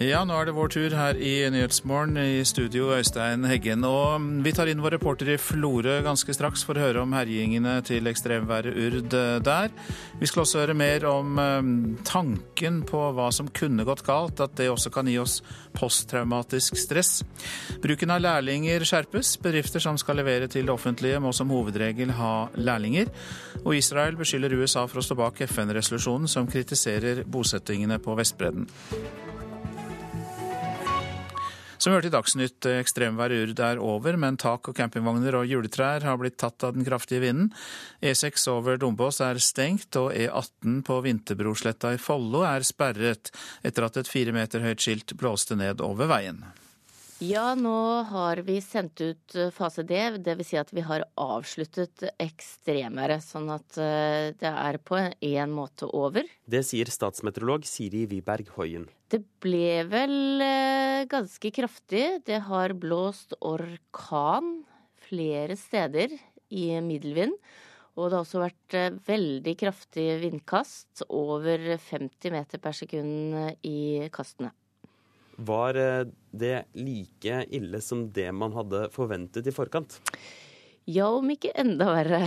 Ja, nå er det vår tur her i Nyhetsmorgen i studio Øystein Heggen. Og vi tar inn vår reporter i Florø ganske straks for å høre om herjingene til ekstremværet Urd der. Vi skal også høre mer om eh, tanken på hva som kunne gått galt, at det også kan gi oss posttraumatisk stress. Bruken av lærlinger skjerpes. Bedrifter som skal levere til det offentlige må som hovedregel ha lærlinger. Og Israel beskylder USA for å stå bak FN-resolusjonen som kritiserer bosettingene på Vestbredden. Som vi hørte i Dagsnytt, ekstremværet Urd er over, men tak og campingvogner og juletrær har blitt tatt av den kraftige vinden. E6 over Dombås er stengt, og E18 på Vinterbrosletta i Follo er sperret etter at et fire meter høyt skilt blåste ned over veien. Ja, nå har vi sendt ut eh, fase D, dvs. Si at vi har avsluttet ekstremværet. Sånn at eh, det er på en måte over. Det sier statsmeteorolog Siri Wiberg Hoien. Det ble vel eh, ganske kraftig. Det har blåst orkan flere steder i middelvind. Og det har også vært veldig kraftig vindkast, over 50 meter per sekund i kastene. Var eh, det like ille som det man hadde forventet i forkant? Ja, om ikke enda verre.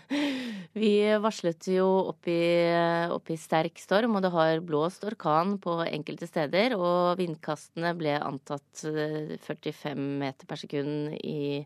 Vi varslet jo opp i, sterk storm, og det har blåst orkan på enkelte steder. Og vindkastene ble antatt 45 eh, meter per sekund i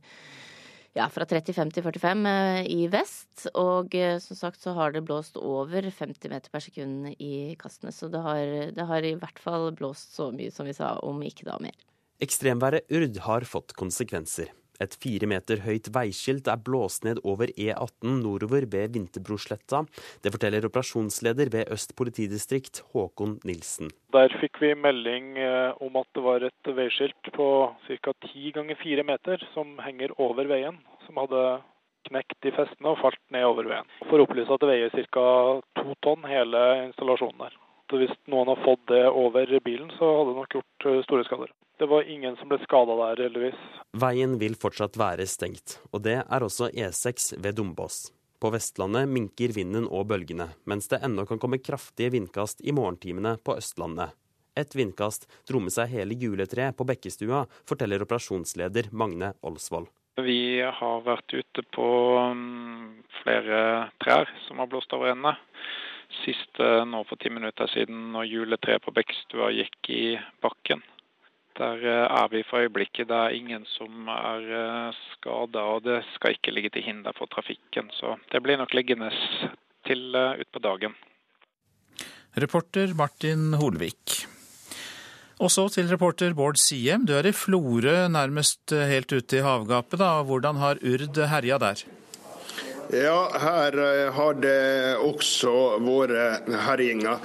ja, fra 35 til 45 eh, i vest. Og eh, som sagt så har det blåst over 50 meter per sekund i kastene. Så det har, det har i hvert fall blåst så mye som vi sa, om ikke da mer. Ekstremværet Urd har fått konsekvenser. Et fire meter høyt veiskilt er blåst ned over E18 nordover ved Vinterbrosletta. Det forteller operasjonsleder ved Øst politidistrikt, Håkon Nilsen. Der fikk vi melding eh, om at det var et veiskilt på ca. ti ganger fire meter som henger over veien, som hadde knekt i festene og falt ned over veien. For å opplyse at det veier ca. to tonn hele installasjonen der. Hvis noen har fått det over bilen, så hadde det nok gjort eh, store skader. Det var ingen som ble skada der, heldigvis. Veien vil fortsatt være stengt, og det er også E6 ved Dombås. På Vestlandet minker vinden og bølgene, mens det ennå kan komme kraftige vindkast i morgentimene på Østlandet. Et vindkast dro med seg hele juletreet på Bekkestua, forteller operasjonsleder Magne Olsvold. Vi har vært ute på mm, flere trær som har blåst over ende. Siste nå for ti minutter siden når juletreet på Bekkstua gikk i bakken. Der eh, er vi for øyeblikket. Det er ingen som er eh, skada, og det skal ikke ligge til hinder for trafikken. Så det blir nok liggende til eh, utpå dagen. Reporter Martin Holvik. Og så til reporter Bård Siem. Du er i Florø, nærmest helt ute i havgapet. da. Hvordan har Urd herja der? Ja, her eh, har det også vært herjinger.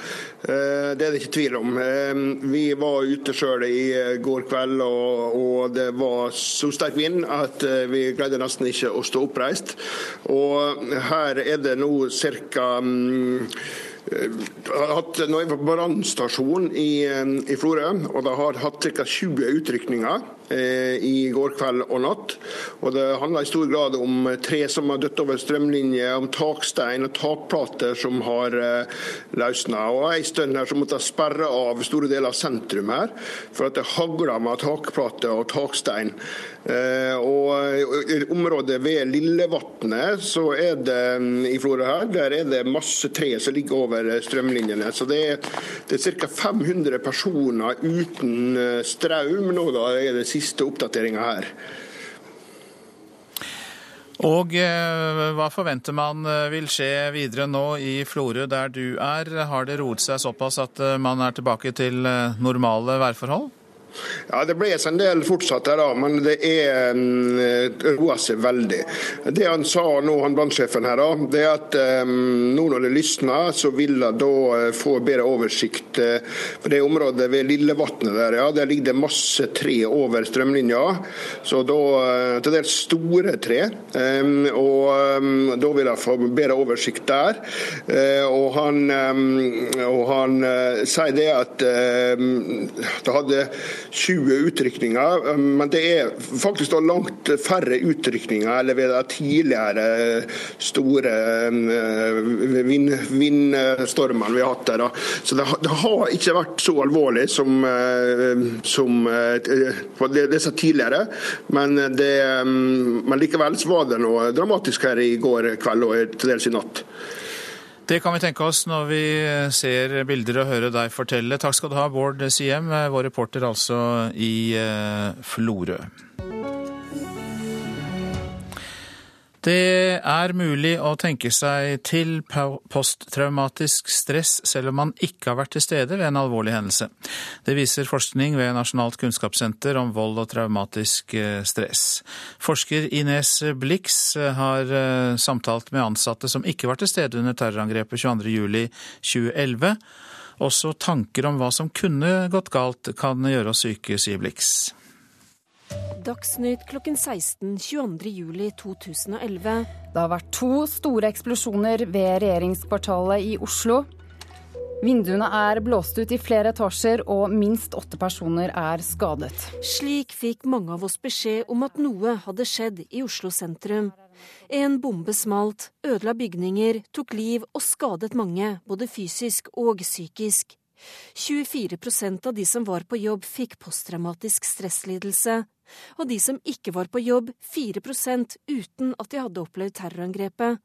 Eh, det er det ikke tvil om. Eh, vi var ute sjøl i går kveld, og, det var så sterk vind at vi greide nesten ikke å stå oppreist. Og her er det nå ca. Hatt nå er brannstasjon i, i Florø, og de har hatt ca. 20 utrykninger. Eh, i går kveld og natt. Og Det handler i stor grad om tre som har dødd over strømlinjer, om takstein og takplater som har eh, løsna. Og en stund her så måtte jeg sperre av store deler av sentrum her, for at det hagla med takplater og takstein. Eh, og I området ved Lillevatnet så er det mm, i Florø her, der er det masse tre som ligger over strømlinjene. Så det er, er ca. 500 personer uten strøm nå da er det siste siste oppdateringa her. Og eh, hva forventer man eh, vil skje videre nå i Florø der du er? Har det roet seg såpass at eh, man er tilbake til normale værforhold? Ja, Det ble en del fortsatt her, da, men det er mm, roa seg veldig. Det han sa nå, han brannsjefen her, da, det er at um, nå når det lysner, så vil han da eh, få bedre oversikt. på det området ved Lillevatnet der, ja, der ligger det masse tre over strømlinja. Så da eh, til dels store tre. Um, og um, da vil han få bedre oversikt der. Uh, og han, og han uh, sier det at uh, det hadde 20 utrykninger. Men det er faktisk da langt færre utrykninger eller ved de tidligere store vind, vindstormene vi har hatt der. Så det, har ikke vært så alvorlig som, som disse tidligere. Men, det, men likevel var det noe dramatisk her i går kveld og til dels i natt. Det kan vi tenke oss når vi ser bilder og hører deg fortelle. Takk skal du ha, Bård Siem, vår reporter altså i eh, Florø. Det er mulig å tenke seg til posttraumatisk stress selv om man ikke har vært til stede ved en alvorlig hendelse. Det viser forskning ved Nasjonalt kunnskapssenter om vold og traumatisk eh, stress. Forsker Ines Blix eh, har eh, samtalt med ansatte som ikke var til stede under terrorangrepet 22.07.2011. Også tanker om hva som kunne gått galt, kan gjøre oss syke, sier Blix. Dagsnytt klokken 16 22.07.2011. Det har vært to store eksplosjoner ved regjeringskvartalet i Oslo. Vinduene er blåst ut i flere etasjer, og minst åtte personer er skadet. Slik fikk mange av oss beskjed om at noe hadde skjedd i Oslo sentrum. En bombe smalt, ødela bygninger, tok liv og skadet mange, både fysisk og psykisk. 24% av de som var på jobb, fikk posttraumatisk stresslidelse og de som ikke var på jobb, 4% uten at de hadde opplevd terrorangrepet.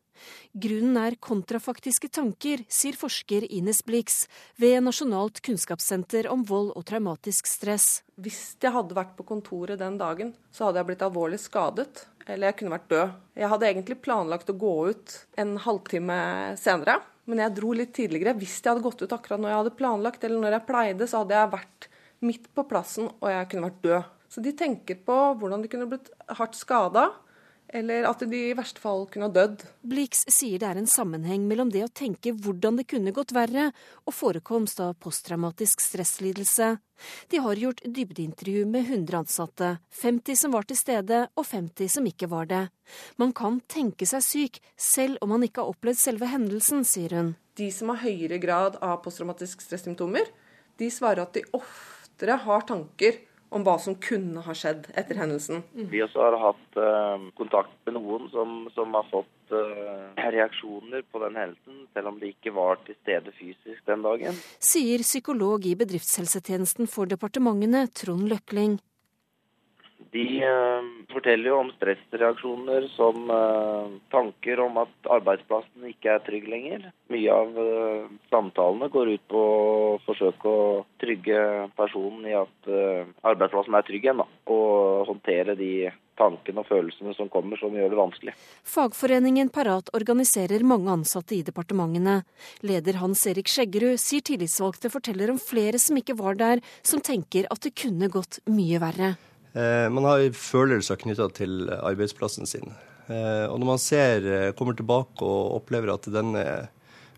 Grunnen er kontrafaktiske tanker, sier forsker Ines Blix ved Nasjonalt kunnskapssenter om vold og traumatisk stress. Hvis jeg hadde vært på kontoret den dagen, så hadde jeg blitt alvorlig skadet. Eller jeg kunne vært død. Jeg hadde egentlig planlagt å gå ut en halvtime senere, men jeg dro litt tidligere. Hvis jeg hadde gått ut akkurat når jeg hadde planlagt, eller når jeg pleide, så hadde jeg vært midt på plassen, og jeg kunne vært død. Så de tenker på hvordan de kunne blitt hardt skada, eller at de i verste fall kunne ha dødd. Blix sier det er en sammenheng mellom det å tenke hvordan det kunne gått verre, og forekomst av posttraumatisk stresslidelse. De har gjort dybdeintervju med 100 ansatte, 50 som var til stede og 50 som ikke var det. Man kan tenke seg syk selv om man ikke har opplevd selve hendelsen, sier hun. De som har høyere grad av posttraumatisk stressymptomer, de svarer at de oftere har tanker om hva som kunne ha skjedd etter hendelsen. Mm. Vi også har hatt uh, kontakt med noen som, som har fått uh, reaksjoner på den hendelsen, selv om de ikke var til stede fysisk den dagen. Sier psykolog i bedriftshelsetjenesten for departementene, Trond Løkling. De uh, forteller jo om stressreaksjoner som uh, tanker om at arbeidsplassen ikke er trygg lenger. Mye av uh, samtalene går ut på å forsøke å trygge personen i at arbeidsplassen er trygg igjen. Og håndtere de tankene og følelsene som kommer som gjør det vanskelig. Fagforeningen Parat organiserer mange ansatte i departementene. Leder Hans Erik Skjeggerud sier tillitsvalgte forteller om flere som ikke var der, som tenker at det kunne gått mye verre. Eh, man har følelser knytta til arbeidsplassen sin. Eh, og når man ser, eh, kommer tilbake og opplever at den er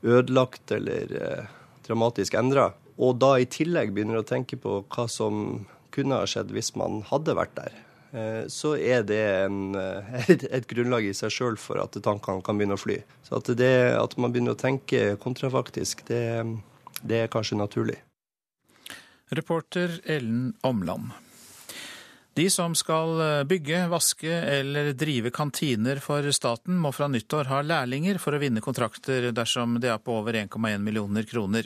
ødelagt eller dramatisk endra, og da i tillegg begynner å tenke på hva som kunne ha skjedd hvis man hadde vært der, så er det en, et, et, grunnlag i seg sjøl for at tankene kan begynne å fly. Så at, det, at man begynner å tenke kontrafaktisk, det, det er kanskje naturlig. Reporter Ellen Omland. De som skal eh, bygge, vaske eller drive kantiner for staten, må fra nyttår ha lærlinger for å vinne kontrakter dersom det er på over 1,1 millioner kroner.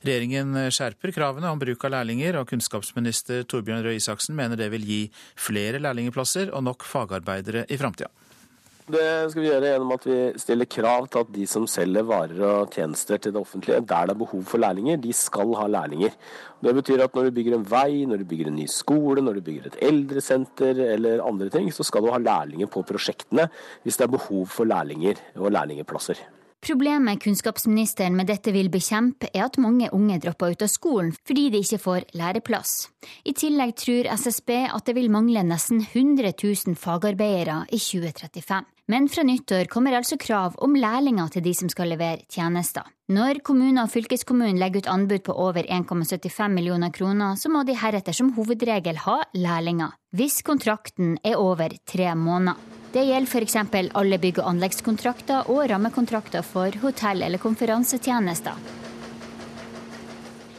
Regjeringen skjerper kravene om bruk av lærlinger, og kunnskapsminister Torbjørn Røe Isaksen mener det vil gi flere lærlingplasser og nok fagarbeidere i framtida. Det skal vi gjøre gjennom at vi stiller krav til at de som selger varer og tjenester til det offentlige, der det er behov for lærlinger, de skal ha lærlinger. Det betyr at når du bygger en vei, når du bygger en ny skole, når du bygger et eldresenter eller andre ting, så skal du ha lærlinger på prosjektene hvis det er behov for lærlinger og lærlingeplasser. Problemet kunnskapsministeren med dette vil bekjempe, er at mange unge dropper ut av skolen fordi de ikke får læreplass. I tillegg tror SSB at det vil mangle nesten 100 000 fagarbeidere i 2035. Men fra nyttår kommer altså krav om lærlinger til de som skal levere tjenester. Når kommuner og fylkeskommunen legger ut anbud på over 1,75 millioner kroner, så må de heretter som hovedregel ha lærlinger, hvis kontrakten er over tre måneder. Det gjelder f.eks. alle bygg- og anleggskontrakter og rammekontrakter for hotell- eller konferansetjenester.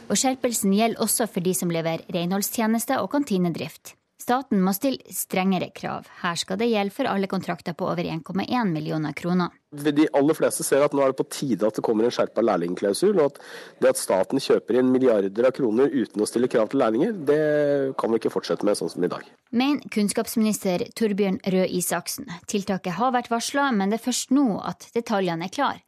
Og skjerpelsen gjelder også for de som leverer renholdstjenester og kantinedrift. Staten må stille strengere krav. Her skal det gjelde for alle kontrakter på over 1,1 millioner kroner. De aller fleste ser at nå er det på tide at det kommer en skjerpa lærlingklausul. Og at det at staten kjøper inn milliarder av kroner uten å stille krav til lærlinger, det kan vi ikke fortsette med sånn som i dag. Men kunnskapsminister Torbjørn Røe Isaksen, tiltaket har vært varsla, men det er først nå at detaljene er klare.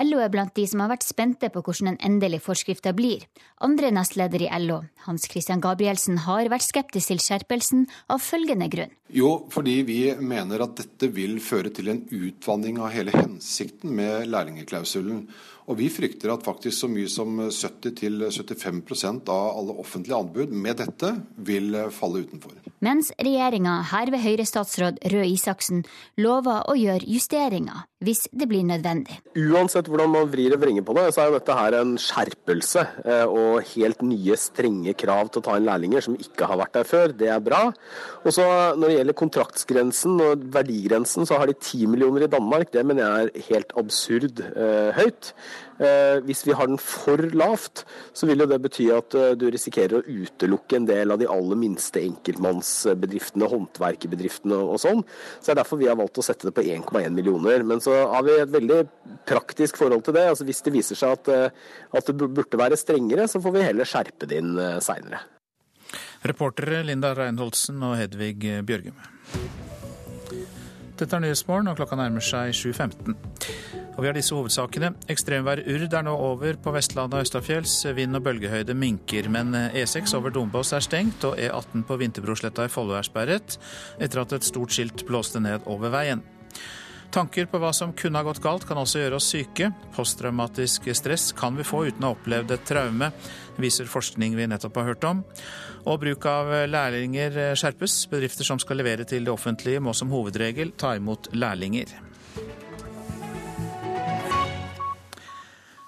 LO er blant de som har vært spente på hvordan den endelige forskrifta blir. Andre nestleder i LO, Hans Christian Gabrielsen, har vært skeptisk til skjerpelsen av følgende grunn. Jo, fordi vi mener at dette vil føre til en utvanning av hele hensikten med lærlingeklausulen. Og vi frykter at faktisk så mye som 70-75% av alle offentlige anbud med dette vil falle utenfor. Mens regjeringa, her ved Høyre-statsråd Røe Isaksen, lover å gjøre justeringer hvis det blir nødvendig. Uansett hvordan man vrir og vrenger på det, så er jo dette her en skjerpelse eh, og helt nye, strenge krav til å ta inn lærlinger som ikke har vært der før. Det er bra. Og så Når det gjelder kontraktsgrensen og verdigrensen, så har de 10 millioner i Danmark. Det mener jeg er helt absurd eh, høyt. Eh, hvis vi har den for lavt, så vil jo det bety at eh, du risikerer å utelukke en del av de aller minste enkeltmannsbedriftene, håndverkerbedriftene og sånn. Så det er derfor vi har valgt å sette det på 1,1 millioner. Men så har vi et veldig praktisk forhold til det. Altså Hvis det viser seg at, eh, at det burde være strengere, så får vi heller skjerpe det inn seinere. Reportere Linda Reinholdsen og Hedvig Bjørgum. Dette er Nyhetsmorgen, og klokka nærmer seg 7.15. Og vi har disse hovedsakene. Ekstremværet Urd er nå over på Vestlandet og østafjells. Vind og bølgehøyde minker, men E6 over Dombås er stengt, og E18 på Vinterbrosletta i Follo er sperret, etter at et stort skilt blåste ned over veien. Tanker på hva som kunne ha gått galt, kan også gjøre oss syke. Posttraumatisk stress kan vi få uten å ha opplevd et traume, viser forskning vi nettopp har hørt om. Og bruk av lærlinger skjerpes. Bedrifter som skal levere til det offentlige, må som hovedregel ta imot lærlinger.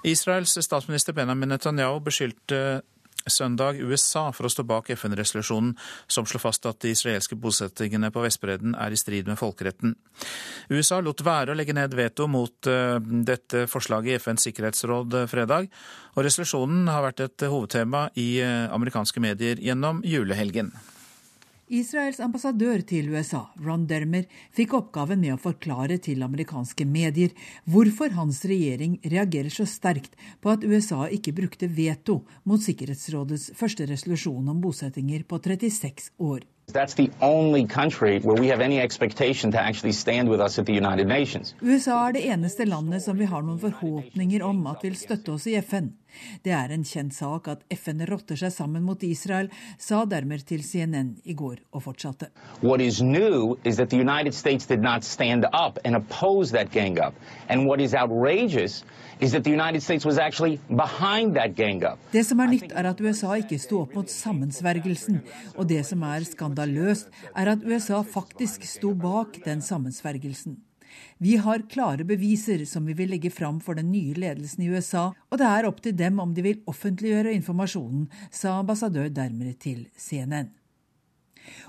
Israels statsminister Benjamin Netanyahu beskyldte søndag USA for å stå bak FN-resolusjonen som slår fast at de israelske bosettingene på Vestbredden er i strid med folkeretten. USA lot være å legge ned veto mot eh, dette forslaget i FNs sikkerhetsråd fredag, og resolusjonen har vært et hovedtema i eh, amerikanske medier gjennom julehelgen. Israels ambassadør til USA, Ron Dermer, fikk oppgaven med å forklare til amerikanske medier hvorfor hans regjering reagerer så sterkt på at USA ikke brukte veto mot Sikkerhetsrådets første resolusjon om bosettinger på 36 år. USA er det eneste landet som vi har noen forhåpninger om at vil støtte oss i FN. Det er en kjent sak at FN rotter seg sammen mot Israel, sa dermed til CNN i går, og fortsatte. What is new is that the United States did not stand up and oppose that gang up. And what is outrageous det som er nytt, er at USA ikke sto opp mot sammensvergelsen. Og det som er skandaløst, er at USA faktisk sto bak den sammensvergelsen. Vi har klare beviser som vi vil legge fram for den nye ledelsen i USA, og det er opp til dem om de vil offentliggjøre informasjonen, sa ambassadør Dermer til CNN.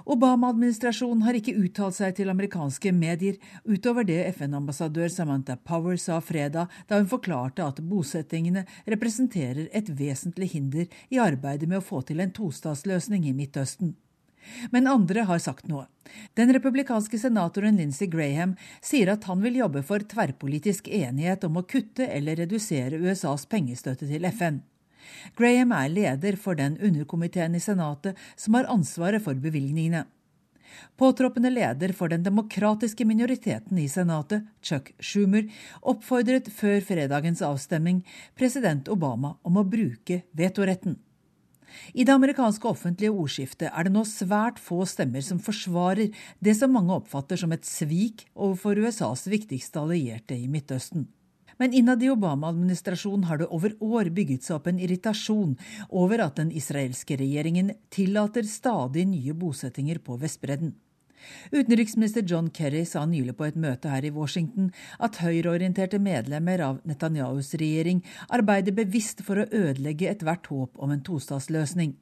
Obama-administrasjonen har ikke uttalt seg til amerikanske medier utover det FN-ambassadør Samantha Power sa fredag da hun forklarte at bosettingene representerer et vesentlig hinder i arbeidet med å få til en tostatsløsning i Midtøsten. Men andre har sagt noe. Den republikanske senatoren Lindsey Graham sier at han vil jobbe for tverrpolitisk enighet om å kutte eller redusere USAs pengestøtte til FN. Graham er leder for den underkomiteen i Senatet som har ansvaret for bevilgningene. Påtroppende leder for den demokratiske minoriteten i Senatet, Chuck Schumer, oppfordret før fredagens avstemning president Obama om å bruke vetoretten. I det amerikanske offentlige ordskiftet er det nå svært få stemmer som forsvarer det som mange oppfatter som et svik overfor USAs viktigste allierte i Midtøsten. Men innad i Obama-administrasjonen har det over år bygget seg opp en irritasjon over at den israelske regjeringen tillater stadig nye bosettinger på Vestbredden. Utenriksminister John Kerry sa nylig på et møte her i Washington at høyreorienterte medlemmer av Netanyahus regjering arbeider bevisst for å ødelegge ethvert håp om en tostatsløsning.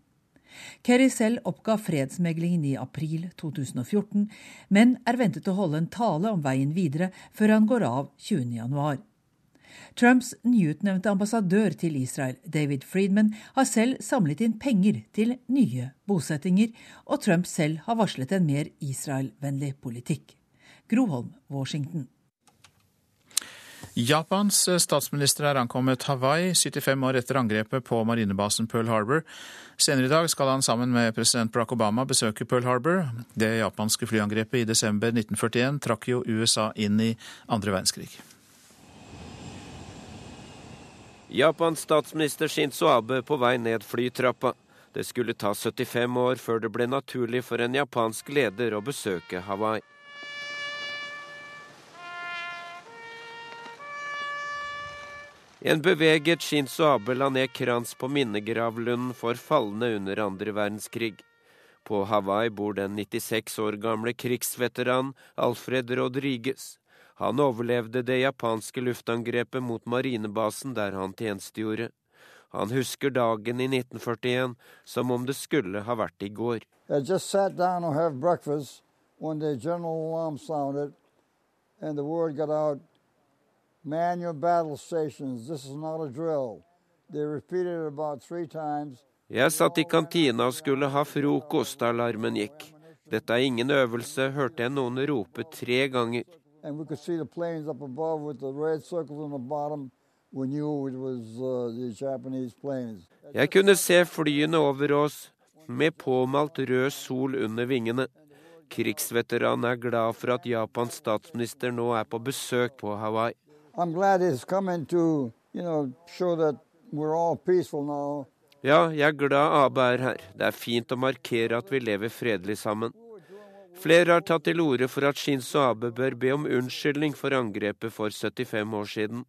Kerry selv oppga fredsmeglingen i april 2014, men er ventet å holde en tale om veien videre før han går av 20. Trumps nyutnevnte ambassadør til Israel, David Friedman, har selv samlet inn penger til nye bosettinger, og Trump selv har varslet en mer Israel-vennlig politikk. Groholm, Washington. Japans statsminister er ankommet Hawaii 75 år etter angrepet på marinebasen Pearl Harbor. Senere i dag skal han sammen med president Barack Obama besøke Pearl Harbor. Det japanske flyangrepet i desember 1941 trakk jo USA inn i andre verdenskrig. Japans statsminister Shinzo Abe på vei ned flytrappa. Det skulle ta 75 år før det ble naturlig for en japansk leder å besøke Hawaii. En beveget Shinzo Abe la ned krans på minnegravlunden for falne under andre verdenskrig. På Hawaii bor den 96 år gamle krigsveteran Alfred Rodriguez. Han overlevde det japanske luftangrepet mot marinebasen der han tjenestegjorde. Han husker dagen i 1941 som om det skulle ha vært i går. I just sat down to have breakfast when the general alarm sounded and the word got out, man your battle stations, this is not a drill. They repeated it about three times. Jeg satt i kantina og skulle ha frokost da alarmen gikk. Dette er ingen øvelse, hørte jeg noen rope tre ganger. And we could see the planes up above with the red circles on the bottom. We knew it was uh, the Japanese planes. Jeg kunne se flyene over oss med påmalt rød sol under vingene. Krigsveteranen er glad for at Japans statsminister nå er på besøk på Hawaii. I'm glad it's coming to, you know, show that we're all peaceful now. Ja, jeg er glad Abe er her. Det er fint å markere at vi lever fredelig sammen. Flere har tatt til orde for at Shinzo Abe bør be om unnskyldning for angrepet for 75 år siden.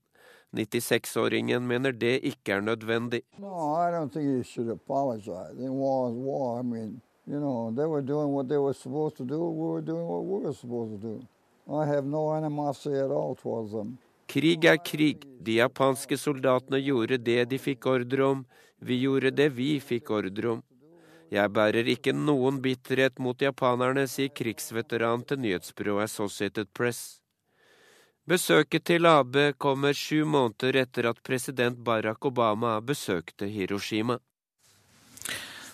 96-åringen mener det ikke er nødvendig. No, I don't think he should apologize. The war is war. I mean, you know, they were doing what they were supposed to do. We were doing what we were supposed to do. I have no animosity at all towards them. Krig er krig. De japanske soldatene gjorde det de fikk ordre om. Vi gjorde det vi fikk ordre om. Jeg bærer ikke noen bitterhet mot japanerne, sier krigsveteran til nyhetsbyrået Associated Press. Besøket til Abe kommer sju måneder etter at president Barack Obama besøkte Hiroshima.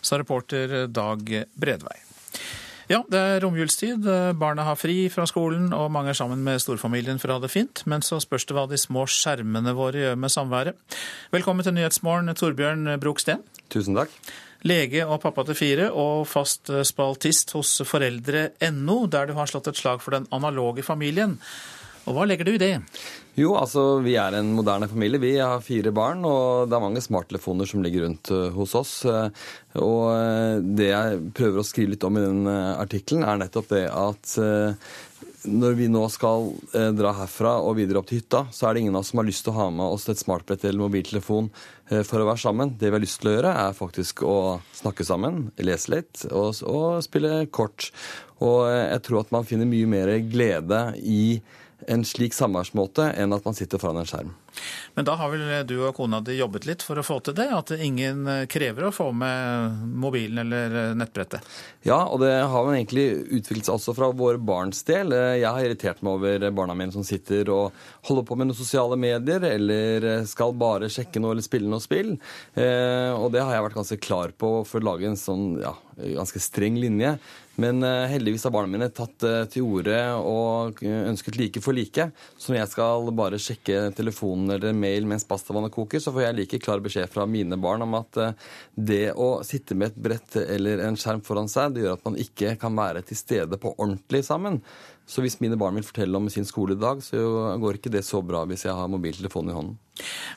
Sa reporter Dag Bredvei. Ja, det er romjulstid. Barna har fri fra skolen, og mange er sammen med storfamilien for å ha det fint. Men så spørs det hva de små skjermene våre gjør med samværet. Velkommen til Nyhetsmorgen, Torbjørn Broksten. Tusen takk. Lege og pappa til fire, og fast spaltist hos foreldre.no, der du har slått et slag for den analoge familien. Og hva legger du i det? Jo, altså vi er en moderne familie. Vi har fire barn, og det er mange smarttelefoner som ligger rundt hos oss. Og det jeg prøver å skrive litt om i den artikkelen, er nettopp det at når vi nå skal eh, dra herfra og videre opp til hytta, så er det ingen av oss som har lyst til å ha med oss et smartbrett eller mobiltelefon eh, for å være sammen. Det vi har lyst til å gjøre, er faktisk å snakke sammen, lese litt og, og spille kort. Og jeg tror at man finner mye mer glede i en slik samværsmåte enn at man sitter foran en skjerm. Men da har vel du og kona di jobbet litt for å få til det? At ingen krever å få med mobilen eller nettbrettet? Ja, og det har vel egentlig utviklet seg også fra våre barns del. Jeg har irritert meg over barna mine som sitter og holder på med noen sosiale medier, eller skal bare sjekke noe eller spille noe spill. Og det har jeg vært ganske klar på for å lage en sånn ja, ganske streng linje. Men heldigvis har barna mine tatt til orde og ønsket like for like. Så når jeg skal bare sjekke telefonen eller mail mens pastavannet koker, så får jeg like klar beskjed fra mine barn om at det å sitte med et brett eller en skjerm foran seg, det gjør at man ikke kan være til stede på ordentlig sammen. Så hvis mine barn vil fortelle om sin skoledag, så går ikke det så bra hvis jeg har mobiltelefonen i hånden.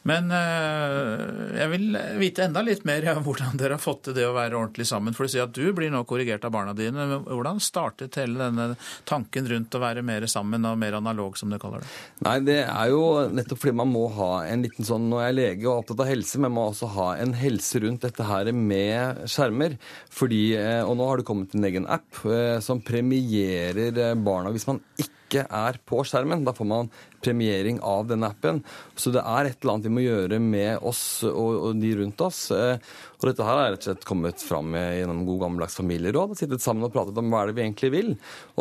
Men øh, jeg vil vite enda litt mer om hvordan dere har fått til det å være ordentlig sammen. For du sier at du blir nå korrigert av barna dine. Hvordan startet hele denne tanken rundt å være mer sammen og mer analog, som du kaller det? Nei, det er jo nettopp fordi man må ha en liten sånn Nå er jeg lege og opptatt av helse, men man må også ha en helse rundt dette her med skjermer. Fordi, Og nå har det kommet en egen app som premierer barna hvis man ikke ikke er på skjermen. Da får man premiering av denne appen. Så det er et eller annet vi må gjøre med oss og, og de rundt oss. Eh, og dette her er rett og slett kommet fram gjennom god gammeldags familieråd. Sittet sammen og pratet om hva er det vi egentlig vil.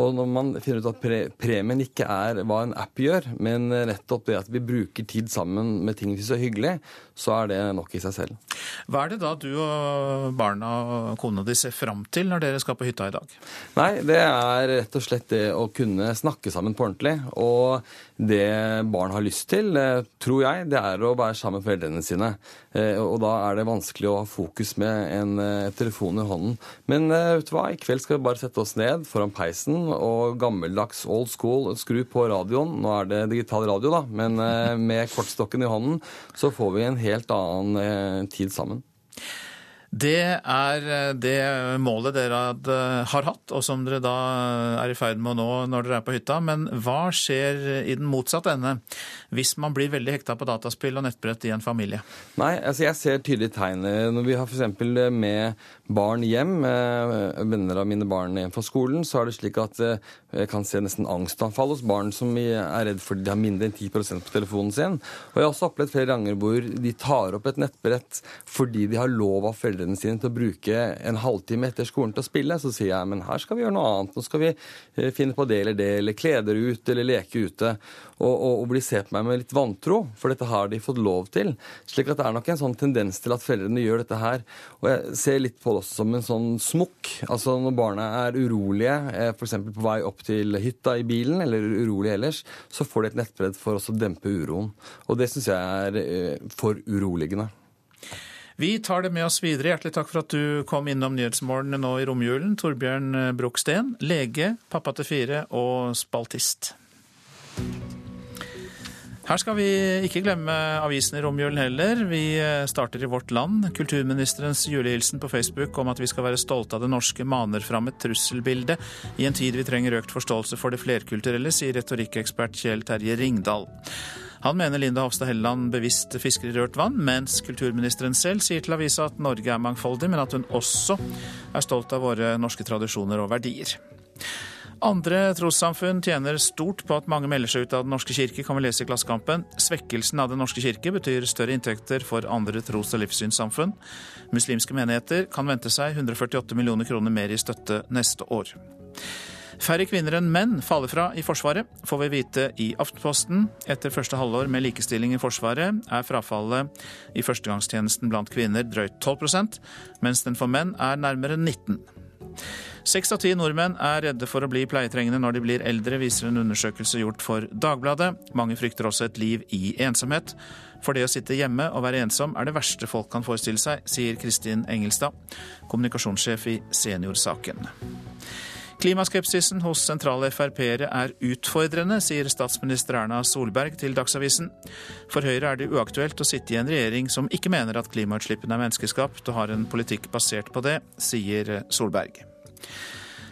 Og når man finner ut at pre premien ikke er hva en app gjør, men nettopp det at vi bruker tid sammen med ting vi syns er hyggelig, så er det nok i seg selv. Hva er det da du og barna og kona di ser fram til når dere skal på hytta i dag? Nei, det er rett og slett det å kunne snakke sammen på ordentlig. Og det barn har lyst til, eh, tror jeg, det er å være sammen med foreldrene sine. Eh, og da er det vanskelig å ha fokus med en eh, telefon i hånden. Men vet du hva, i kveld skal vi bare sette oss ned foran peisen og gammeldags old school skru på radioen. Nå er det digital radio, da, men med kortstokken i hånden så får vi en helt annen tid sammen. Det er eh, det målet dere eh, har hatt, og som dere da er i ferd med å nå når dere er på hytta. Men hva skjer i den motsatte ende hvis man blir veldig hekta på dataspill og nettbrett i en familie? Nei, altså jeg ser tydelige tegn. Når vi har f.eks. med barn hjem, eh, venner av mine barn hjem fra skolen, så er det slik at jeg kan se nesten angstanfall hos barn som er redd fordi de har mindre enn 10% på telefonen sin. Og jeg har også opplevd flere ganger hvor de tar opp et nettbrett fordi de har lov av foreldrene sine til å bruke en halvtime etter skolen til å spille, så sier jeg men her skal vi gjøre noe annet. Nå skal vi eh, finne på det eller det, eller kle dere ut, eller leke ute. Og, og, og blir sett på meg med litt vantro, for dette har de fått lov til. Slik at det er nok en sånn tendens til at foreldrene gjør dette her. Og jeg ser litt på det også som en sånn smukk. Altså når barna er urolige, eh, f.eks. på vei opp til hytta i bilen, eller urolige ellers, så får de et nettbredd for å dempe uroen. Og det syns jeg er eh, for uroligende. Vi tar det med oss videre. Hjertelig takk for at du kom innom Nyhetsmorgen nå i romjulen. Torbjørn Broksten, lege, pappa til fire og spaltist. Her skal vi ikke glemme avisen i romjulen heller. Vi starter i Vårt Land. Kulturministerens julehilsen på Facebook om at vi skal være stolte av det norske, maner fram et trusselbilde i en tid vi trenger økt forståelse for det flerkulturelle, sier retorikkekspert Kjell Terje Ringdal. Han mener Linda Hofstad Helleland bevisst fisker i rørt vann, mens kulturministeren selv sier til avisa at Norge er mangfoldig, men at hun også er stolt av våre norske tradisjoner og verdier. Andre trossamfunn tjener stort på at mange melder seg ut av Den norske kirke, kan vi lese i Klassekampen. Svekkelsen av Den norske kirke betyr større inntekter for andre tros- og livssynssamfunn. Muslimske menigheter kan vente seg 148 millioner kroner mer i støtte neste år. Færre kvinner enn menn faller fra i Forsvaret, får vi vite i Aftenposten. Etter første halvår med likestilling i Forsvaret er frafallet i førstegangstjenesten blant kvinner drøyt 12% mens den for menn er nærmere 19 Seks av ti nordmenn er redde for å bli pleietrengende når de blir eldre, viser en undersøkelse gjort for Dagbladet. Mange frykter også et liv i ensomhet. For det å sitte hjemme og være ensom er det verste folk kan forestille seg, sier Kristin Engelstad, kommunikasjonssjef i Seniorsaken. Klimaskepsisen hos sentrale Frp-ere er utfordrende, sier statsminister Erna Solberg til Dagsavisen. For Høyre er det uaktuelt å sitte i en regjering som ikke mener at klimautslippene er menneskeskapt, og har en politikk basert på det, sier Solberg.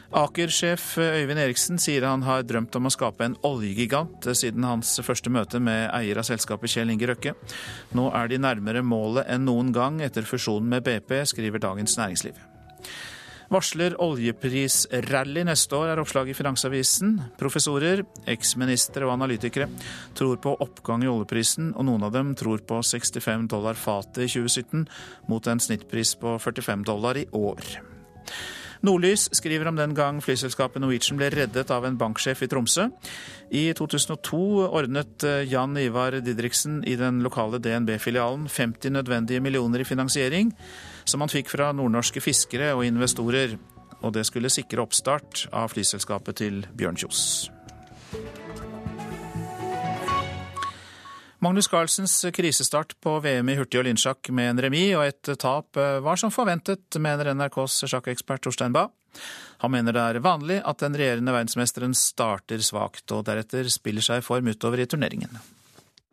Aker-sjef Øyvind Eriksen sier han har drømt om å skape en oljegigant siden hans første møte med eier av selskapet Kjell Inge Røkke. Nå er de nærmere målet enn noen gang etter fusjonen med BP, skriver Dagens Næringsliv. Varsler oljeprisrally neste år, er oppslaget i Finansavisen. Professorer, eksministre og analytikere tror på oppgang i oljeprisen, og noen av dem tror på 65 dollar fatet i 2017, mot en snittpris på 45 dollar i år. Nordlys skriver om den gang flyselskapet Norwegian ble reddet av en banksjef i Tromsø. I 2002 ordnet eh, Jan Ivar Didriksen i den lokale DNB-filialen 50 nødvendige millioner i finansiering som han fikk fra nordnorske fiskere og investorer. Og det skulle sikre oppstart av flyselskapet til Bjørn Kjos. Magnus Carlsens krisestart på VM i hurtig og lynsjakk med en remis og et tap var som forventet, mener NRKs sjakkekspert Torstein Bae. Han mener det er vanlig at den regjerende verdensmesteren starter svakt og deretter spiller seg i form utover i turneringen.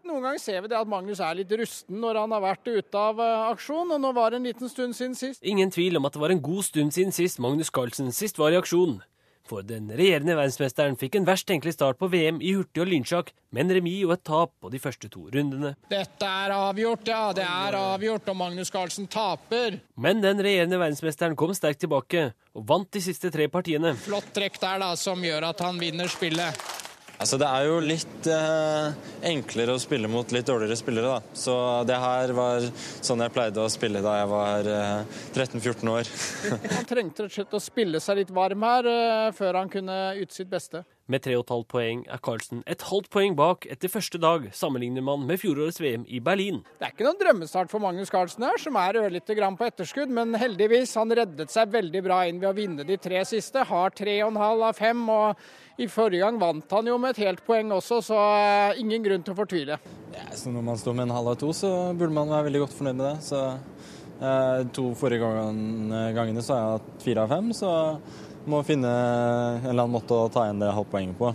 Noen ganger ser vi det at Magnus er litt rusten når han har vært ute av uh, aksjon, og nå var det en liten stund siden sist. Ingen tvil om at det var en god stund siden sist Magnus Carlsen sist var i aksjon. For den regjerende verdensmesteren fikk en verst tenkelig start på VM i hurtig og lynsjakk, med en remis og et tap på de første to rundene. Dette er avgjort, ja. Det er avgjort, og Magnus Carlsen taper. Men den regjerende verdensmesteren kom sterkt tilbake, og vant de siste tre partiene. Flott trekk der, da, som gjør at han vinner spillet. Altså, det er jo litt eh, enklere å spille mot litt dårligere spillere, da. Så det her var sånn jeg pleide å spille da jeg var eh, 13-14 år. han trengte rett og slett å spille seg litt varm her eh, før han kunne yte sitt beste. Med 3,5 poeng er Carlsen et halvt poeng bak etter første dag, sammenligner man med fjorårets VM i Berlin. Det er ikke noen drømmestart for Magnus Carlsen her, som er ørlite grann på etterskudd, men heldigvis, han reddet seg veldig bra inn ved å vinne de tre siste. Har 3,5 av 5, og i forrige gang vant han jo med et helt poeng også, så eh, ingen grunn til å fortvile. Ja, så når man står med en halv av to, så burde man være veldig godt fornøyd med det. Så eh, to forrige gangene, gangene så har jeg hatt fire av fem, så må finne en eller annen måte å ta igjen det halvpoenget på.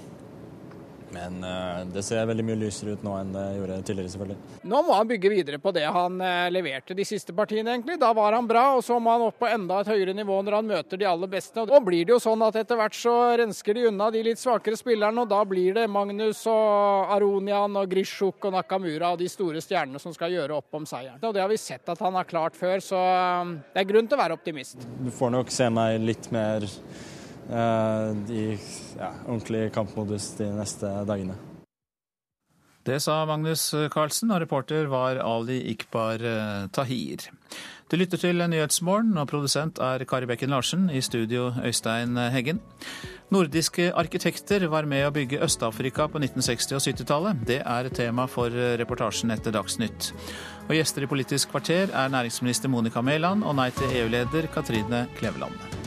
Men uh, det ser veldig mye lysere ut nå enn det gjorde tidligere, selvfølgelig. Nå må han bygge videre på det han uh, leverte de siste partiene, egentlig. Da var han bra, og så må han opp på enda et høyere nivå når han møter de aller beste. Og blir det jo sånn at etter hvert så rensker de unna de litt svakere spillerne, og da blir det Magnus og Aronian og Grishuk og Nakamura og de store stjernene som skal gjøre opp om seieren. Og det har vi sett at han har klart før, så uh, det er grunn til å være optimist. Du får nok se meg litt mer Eh, i ja, ordentlig kampmodus de neste dagene. Det sa Magnus Carlsen, og reporter var Ali Ikbar eh, Tahir. Du lytter til Nyhetsmorgen, og produsent er Kari Bekken Larsen. I studio Øystein Heggen. Nordiske arkitekter var med å bygge Øst-Afrika på 1960- og 70-tallet. Det er tema for reportasjen etter Dagsnytt. Og gjester i Politisk kvarter er næringsminister Monica Mæland og Nei til EU-leder Katrine Kleveland.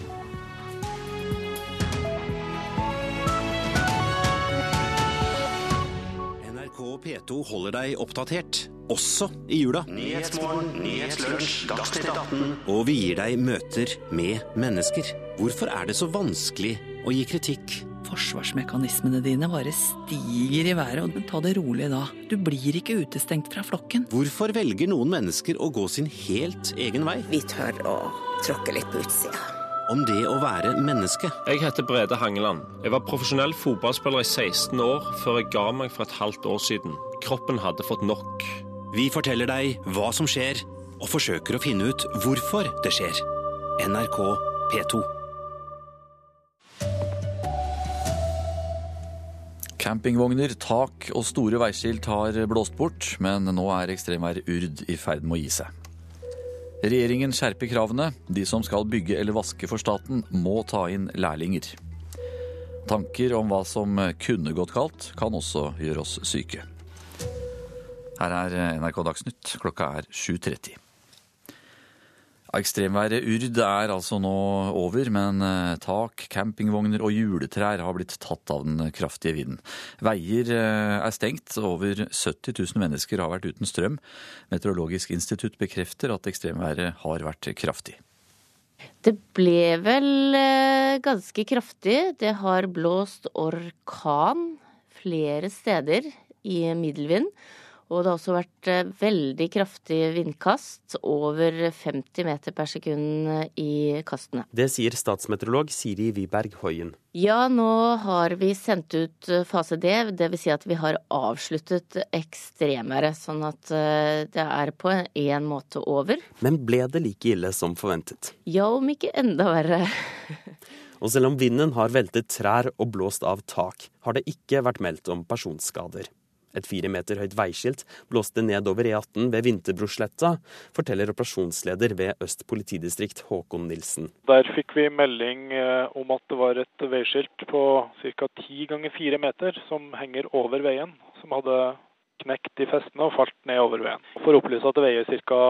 P2 holder deg oppdatert, også i jula. Nyhetsmorgen, nyhetslunsj, Dagsnytt 18. Og vi gir deg møter med mennesker. Hvorfor er det så vanskelig å gi kritikk? Forsvarsmekanismene dine bare stiger i været, og ta det rolig da. Du blir ikke utestengt fra flokken. Hvorfor velger noen mennesker å gå sin helt egen vei? Vi tør å tråkke litt på utsida om det å være menneske. Jeg heter Brede Hangeland. Jeg var profesjonell fotballspiller i 16 år før jeg ga meg for et halvt år siden. Kroppen hadde fått nok. Vi forteller deg hva som skjer, og forsøker å finne ut hvorfor det skjer. NRK P2. Campingvogner, tak og store veiskilt har blåst bort, men nå er ekstremværet Urd i ferd med å gi seg. Regjeringen skjerper kravene. De som skal bygge eller vaske for staten, må ta inn lærlinger. Tanker om hva som kunne gått galt, kan også gjøre oss syke. Her er NRK Dagsnytt. Klokka er 7.30. Ekstremværet Urd er altså nå over, men eh, tak, campingvogner og juletrær har blitt tatt av den kraftige vinden. Veier eh, er stengt, over 70 000 mennesker har vært uten strøm. Meteorologisk institutt bekrefter at ekstremværet har vært kraftig. Det ble vel eh, ganske kraftig. Det har blåst orkan flere steder i middelvind. Og det har også vært eh, veldig kraftige vindkast, over 50 meter per sekund i kastene. Det sier statsmeteorolog Siri Wiberg Hoien. Ja, nå har vi sendt ut eh, fase D, dvs. Si at vi har avsluttet ekstremværet. Sånn at eh, det er på en måte over. Men ble det like ille som forventet? Ja, om ikke enda verre. Og selv om vinden har veltet trær og blåst av tak, har det ikke vært meldt om personskader. Et fire meter høyt veiskilt blåste nedover E18 ved Vinterbrosletta, forteller operasjonsleder ved Øst politidistrikt Håkon Nilsen. Der fikk vi melding eh, om at det var et veiskilt på ca. ti ganger fire meter som henger over veien, som hadde knekt i festene og falt ned over veien. For å opplyse at det veier ca.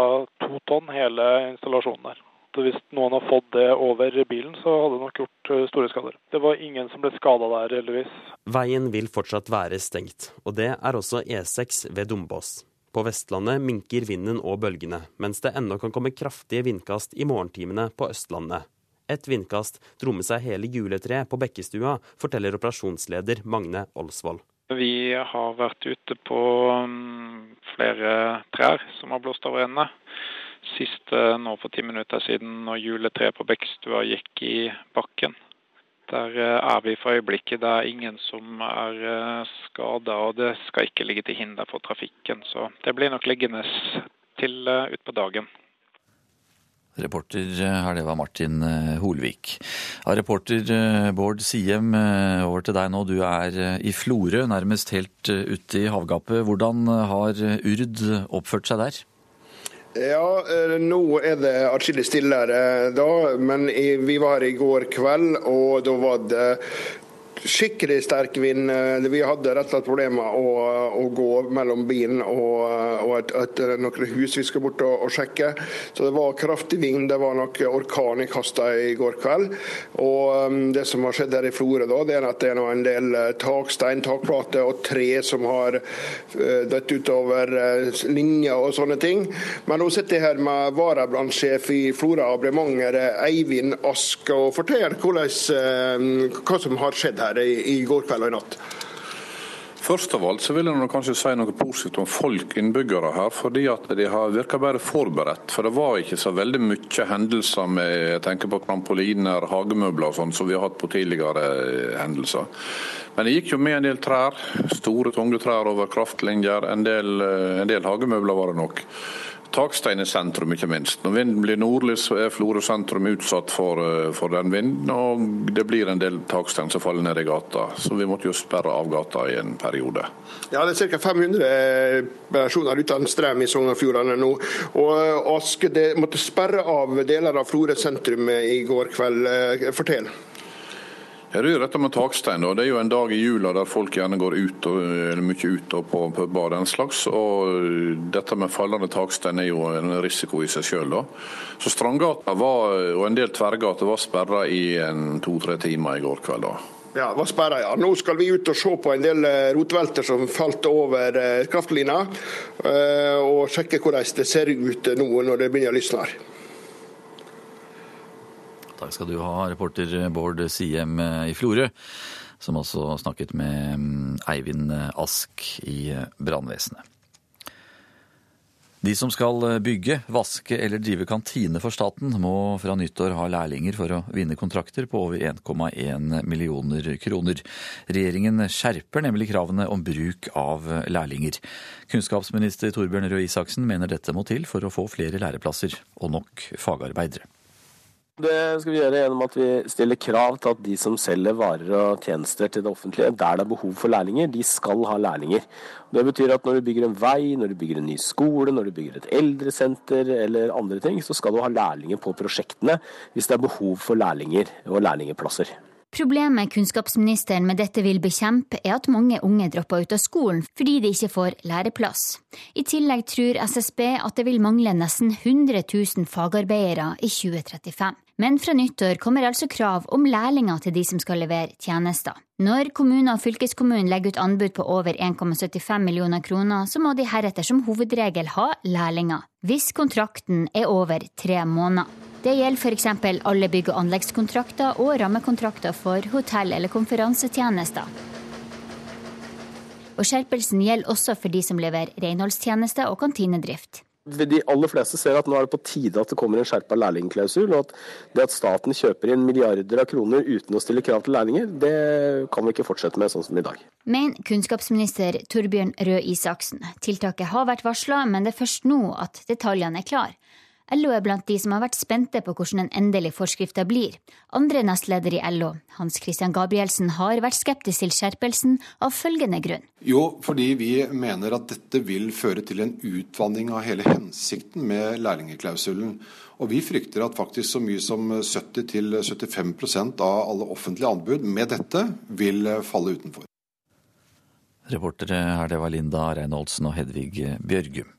to tonn hele installasjonen der hvis noen har fått det over bilen, så hadde det nok gjort eh, store skader. Det var ingen som ble skada der, heldigvis. Veien vil fortsatt være stengt, og det er også E6 ved Dombås. På Vestlandet minker vinden og bølgene, mens det ennå kan komme kraftige vindkast i morgentimene på Østlandet. Et vindkast dro med seg hele juletreet på Bekkestua, forteller operasjonsleder Magne Olsvold. Vi har vært ute på mm, flere trær som har blåst over ende. Siste nå for ti minutter siden når juletreet på Bekkstua gikk i bakken. Der eh, er vi for øyeblikket. Det er ingen som er eh, skada, og det skal ikke ligge til hinder for trafikken. Så det blir nok liggende til eh, utpå dagen. Reporter her, det var Martin Holvik. Ja, reporter Bård Siem, over til deg nå. Du er i Florø, nærmest helt ute i havgapet. Hvordan har Urd oppført seg der? Ja, nå er det atskillig stillere da, men vi var her i går kveld, og da var det skikkelig sterk vind. Vi hadde rett og slett problemer å, å gå mellom bilen og, og et, et, noen hus vi skulle bort og, og, sjekke. Så det var kraftig vind. Det var noe orkan i kasta i går kveld. Og um, Det som har skjedd her i Florø, da, det er at det er en del takstein, takplater og tre som har uh, dødd utover uh, linjer og sånne ting. Men nå sitter jeg her med varabrannsjef i Flora Abremanger, Eivind Ask, og forteller hvordan, uh, hva som har skjedd her her i, går kveld og i natt? Først av alt så vil jeg kanskje si noe positivt om folk, innbyggere her. fordi at de har virka bedre forberedt. For det var ikke så veldig mye hendelser med jeg tenker på trampoliner, hagemøbler og sånn som vi har hatt på tidligere eh, hendelser. Men det gikk jo med en del trær. Store, tunge trær over kraftlinjer. En del, eh, en del hagemøbler var det nok takstein i sentrum, ikke minst. Når vinden blir nordlig, så er Florø sentrum utsatt for, eh, for, den vinden. Og det blir en del takstein som faller ned i gata. Så vi måtte jo sperre av gata i en periode. Ja, det er ca. 500 personer uten strøm i Sogn og Fjordane nå. Og eh, Aske måtte sperre av deler av Florø sentrum i går kveld. Eh, fortell. Ja, det er dette med takstein. Det er jo en dag i jula der folk gjerne går ut, og, mye ut og på puber og den slags. Og dette med fallende takstein er jo en risiko i seg sjøl. Så Strandgata var, og en del tverrgater var sperra i to-tre timer i går kveld. da. Ja, var sperra, ja. Nå skal vi ut og se på en del eh, rotvelter som falt over eh, kraftlina, eh, og sjekke hvordan det ser ut nå når det begynner å lysne. Takk skal du ha, reporter Bård Siem i Florø, som også snakket med mm, Eivind Ask i brannvesenet. De som skal bygge, vaske eller drive kantine for staten, må fra nyttår ha lærlinger for å vinne kontrakter på over 1,1 millioner kroner. Regjeringen skjerper nemlig kravene om bruk av lærlinger. Kunnskapsminister Torbjørn Røe Isaksen mener dette må til for å få flere læreplasser og nok fagarbeidere. Det skal vi gjøre gjennom at vi stiller krav til at de som selger varer og tjenester til det offentlige, der det er behov for lærlinger, de skal ha lærlinger. Det betyr at når du bygger en vei, når du bygger en ny skole, når du bygger et eldresenter eller andre ting, så skal du ha lærlinger på prosjektene hvis det er behov for lærlinger og lærlingplasser. Problemet kunnskapsministeren med dette vil bekjempe, er at mange unge dropper ut av skolen fordi de ikke får læreplass. I tillegg tror SSB at det vil mangle nesten 100 000 fagarbeidere i 2035. Men fra nyttår kommer altså krav om lærlinger til de som skal levere tjenester. Når kommuner og fylkeskommunen legger ut anbud på over 1,75 millioner kroner, så må de heretter som hovedregel ha lærlinger, hvis kontrakten er over tre måneder. Det gjelder f.eks. alle bygg- og anleggskontrakter og rammekontrakter for hotell- eller konferansetjenester. Og skjerpelsen gjelder også for de som leverer renholdstjenester og kantinedrift. De aller fleste ser at nå er det på tide at det kommer en skjerpa lærlingklausul. Og at det at staten kjøper inn milliarder av kroner uten å stille krav til lærlinger, det kan vi ikke fortsette med sånn som i dag. Men kunnskapsminister Torbjørn Røe Isaksen, tiltaket har vært varsla, men det er først nå at detaljene er klare. LO er blant de som har vært spente på hvordan den endelige forskrifta blir. Andre nestleder i LO, Hans Christian Gabrielsen, har vært skeptisk til skjerpelsen av følgende grunn. Jo, fordi vi mener at dette vil føre til en utvanning av hele hensikten med lærlingeklausulen. Og vi frykter at faktisk så mye som 70-75% av alle offentlige anbud med dette vil falle utenfor. Reportere her, det var Linda Reinholdsen og Hedvig Bjørgum.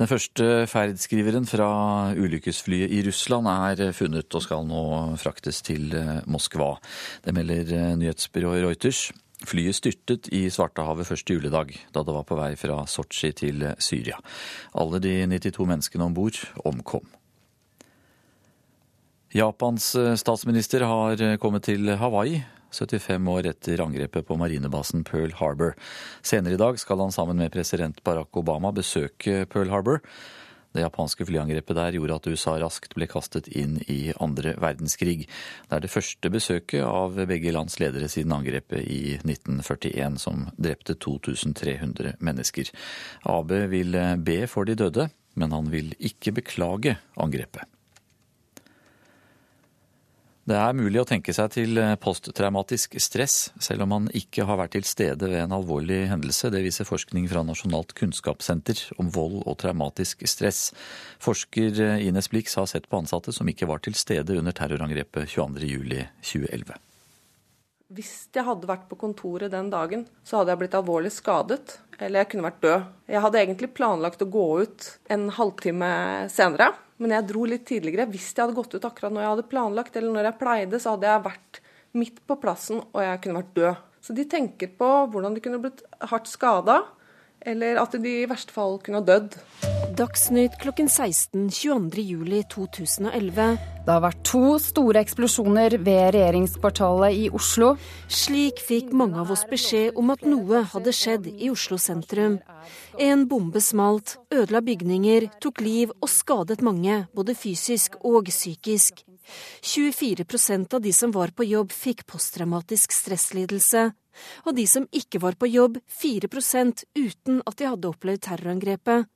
Den første ferdskriveren fra ulykkesflyet i Russland er funnet og skal nå fraktes til eh, Moskva. Det melder eh, nyhetsbyrået Reuters. Flyet styrtet i Svartehavet første juledag, da det var på vei fra Sotsji til Syria. Alle de 92 menneskene om bord omkom. Japans eh, statsminister har kommet til Hawaii 75 år etter angrepet på marinebasen Pearl Harbor. Senere i dag skal han sammen med president Barack Obama besøke Pearl Harbor. Det japanske flyangrepet der gjorde at USA raskt ble kastet inn i andre verdenskrig. Det er det første besøket av begge lands ledere siden angrepet i 1941, som drepte 2300 mennesker. Abe vil be for de døde. men han vil ikke beklage angrepet. Det er mulig å tenke seg til posttraumatisk stress, selv om man ikke har vært til stede ved en alvorlig hendelse. Det viser forskning fra Nasjonalt kunnskapssenter om vold og traumatisk stress. Forsker Ines Blix har sett på ansatte som ikke var til stede under terrorangrepet 22.07.2011. Hvis jeg hadde vært på kontoret den dagen, så hadde jeg blitt alvorlig skadet, eller jeg kunne vært død. Jeg hadde egentlig planlagt å gå ut en halvtime senere, men jeg dro litt tidligere. Hvis jeg hadde gått ut akkurat når jeg hadde planlagt, eller når jeg pleide, så hadde jeg vært midt på plassen, og jeg kunne vært død. Så de tenker på hvordan de kunne blitt hardt skada, eller at de i verste fall kunne ha dødd. Dagsnytt klokken 16 22.07.2011. Det har vært to store eksplosjoner ved regjeringskvartalet i Oslo. Slik fikk mange av oss beskjed om at noe hadde skjedd i Oslo sentrum. En bombe smalt, ødela bygninger, tok liv og skadet mange, både fysisk og psykisk. 24% av de som var på jobb, fikk posttraumatisk stresslidelse. Og de som ikke var på jobb, 4% uten at de hadde opplevd terrorangrepet.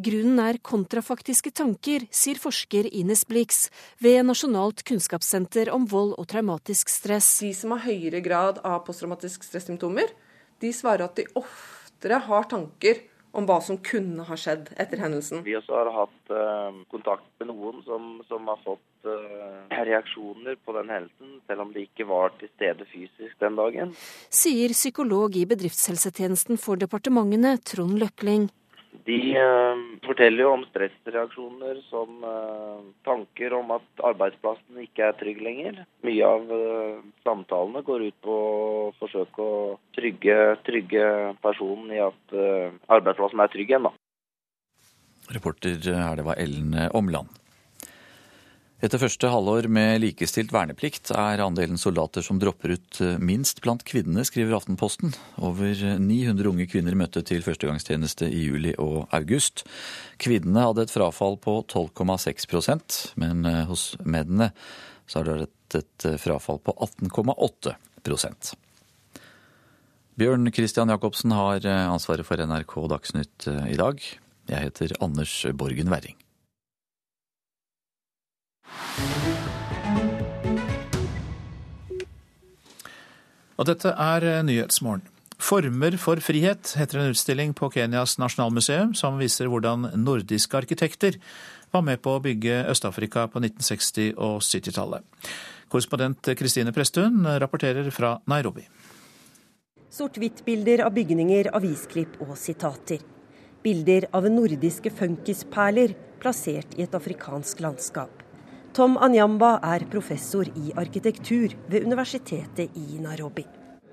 Grunnen er kontrafaktiske tanker, sier forsker Ines Blix ved Nasjonalt kunnskapssenter om vold og traumatisk stress. De som har høyere grad av posttraumatisk stressymptomer, de svarer at de oftere har tanker om hva som kunne ha skjedd etter hendelsen. Vi også har hatt uh, kontakt med noen som, som har fått uh, reaksjoner på den hendelsen, selv om de ikke var til stede fysisk den dagen. Sier psykolog i bedriftshelsetjenesten for departementene, Trond Løkling. De uh, forteller jo om stressreaksjoner som uh, tanker om at arbeidsplassen ikke er trygg lenger. Mye av uh, samtalene går ut på å forsøke å trygge, trygge personen i at arbeidsplassen er trygg igjen. Da. Reporter her, det var Ellen Omland. Etter første halvår med likestilt verneplikt er andelen soldater som dropper ut minst blant kvinnene, skriver Aftenposten. Over 900 unge kvinner møtte til førstegangstjeneste i juli og august. Kvinnene hadde et frafall på 12,6% men hos mennene så har det vært et frafall på 18,8% Bjørn Christian Jacobsen har ansvaret for NRK Dagsnytt i dag. Jeg heter Anders Borgen Werring. Og dette er Nyhetsmorgen. Former for frihet heter en utstilling på Kenyas nasjonalmuseum som viser hvordan nordiske arkitekter var med på å bygge Øst-Afrika på 1960- og 70-tallet. Korrespondent Kristine Presttun rapporterer fra Nairobi. Sort-hvitt-bilder av bygninger, avisklipp og sitater. Bilder av nordiske funkisperler plassert i et afrikansk landskap. Tom Anyamba er professor i arkitektur ved universitetet i Nairobi.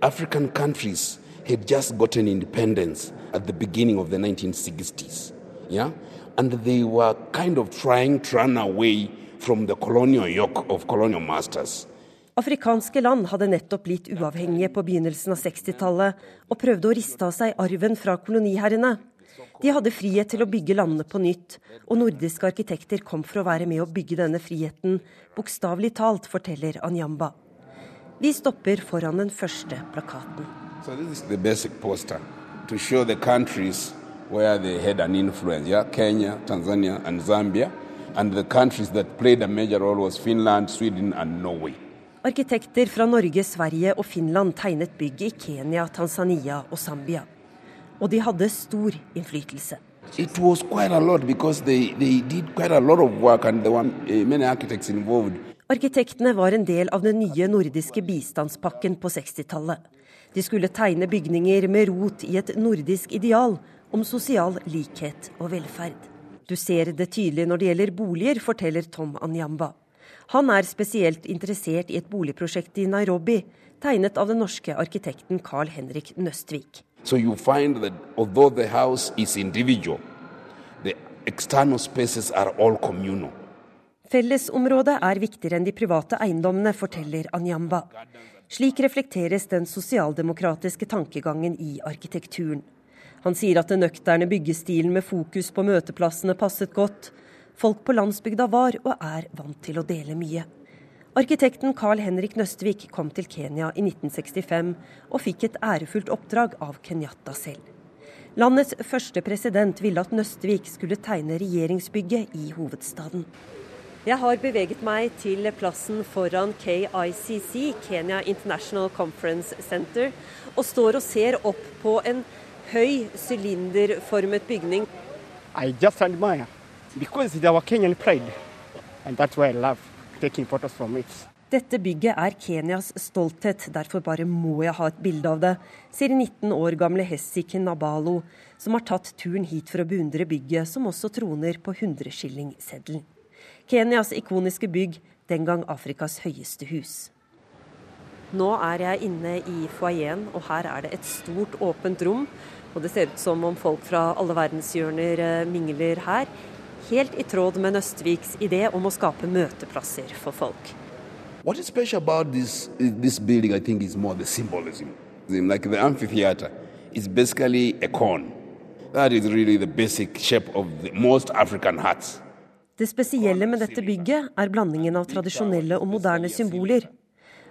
African countries had just gotten independence at the beginning of the 1960s. Yeah? And they were kind of trying to run away from the colonial yoke of colonial masters. Afrikanske land hadde nettopp blitt uavhengige på begynnelsen av 60-tallet og prøvde å riste av seg arven fra koloniherrene. De hadde frihet til å bygge landene på nytt, og nordiske arkitekter kom for å være med å bygge denne friheten, bokstavelig talt, forteller Anyamba. Vi stopper foran den første plakaten. So this is the basic poster to show the countries where they had an influence. Yeah? Kenya, Tanzania and Zambia. And the countries that played a major role was Finland, Sweden and Norway. Arkitekter fra Norge, Sverige og Finland tegnet bygg i Kenya, Tanzania og Zambia. Og de hadde stor innflytelse. It was quite a lot because they, they did quite a lot of work and there were uh, many architects involved. Arkitektene var en del av den nye nordiske bistandspakken på 60-tallet. De skulle tegne bygninger med rot i et nordisk ideal om sosial likhet og velferd. Du ser det tydelig når det gjelder boliger, forteller Tom Anyamba. Han er spesielt interessert i et boligprosjekt i Nairobi, tegnet av den norske arkitekten Carl Henrik Nøstvik. So you find that although the house is individual, the external spaces are all communal. Fellesområdet er viktigere enn de private eiendommene, forteller Anyamba. Slik reflekteres den sosialdemokratiske tankegangen i arkitekturen. Han sier at den nøkterne byggestilen med fokus på møteplassene passet godt. Folk på landsbygda var og er vant til å dele mye. Arkitekten Carl Henrik Nøstvik kom til Kenya i 1965 og fikk et ærefullt oppdrag av Kenyatta selv. Landets første president ville at Nøstvik skulle tegne regjeringsbygget i hovedstaden. Jeg har beveget meg til plassen foran KICC, Kenya International Conference Center, og står og ser opp på en høy, sylinderformet bygning. I just admire because it's our Kenyan pride, and that's why I love Dette bygget er Kenyas stolthet, derfor bare må jeg ha et bilde av det, sier 19 år gamle Hessik Nabalo, som har tatt turen hit for å beundre bygget, som også troner på 100-skillingseddelen. Kenyas ikoniske bygg, den gang Afrikas høyeste hus. Nå er jeg inne i foajeen, og her er det et stort, åpent rom. Og det ser ut som om folk fra alle verdenshjørner eh, mingler her. Helt i tråd med Nøstviks idé om å skape møteplasser for folk. What is special about this this building? I think is more the symbolism. Like the amphitheater, it's basically a cone. That is really the basic shape of the most African huts. Det spesielle med dette bygget er blandingen av tradisjonelle og moderne symboler.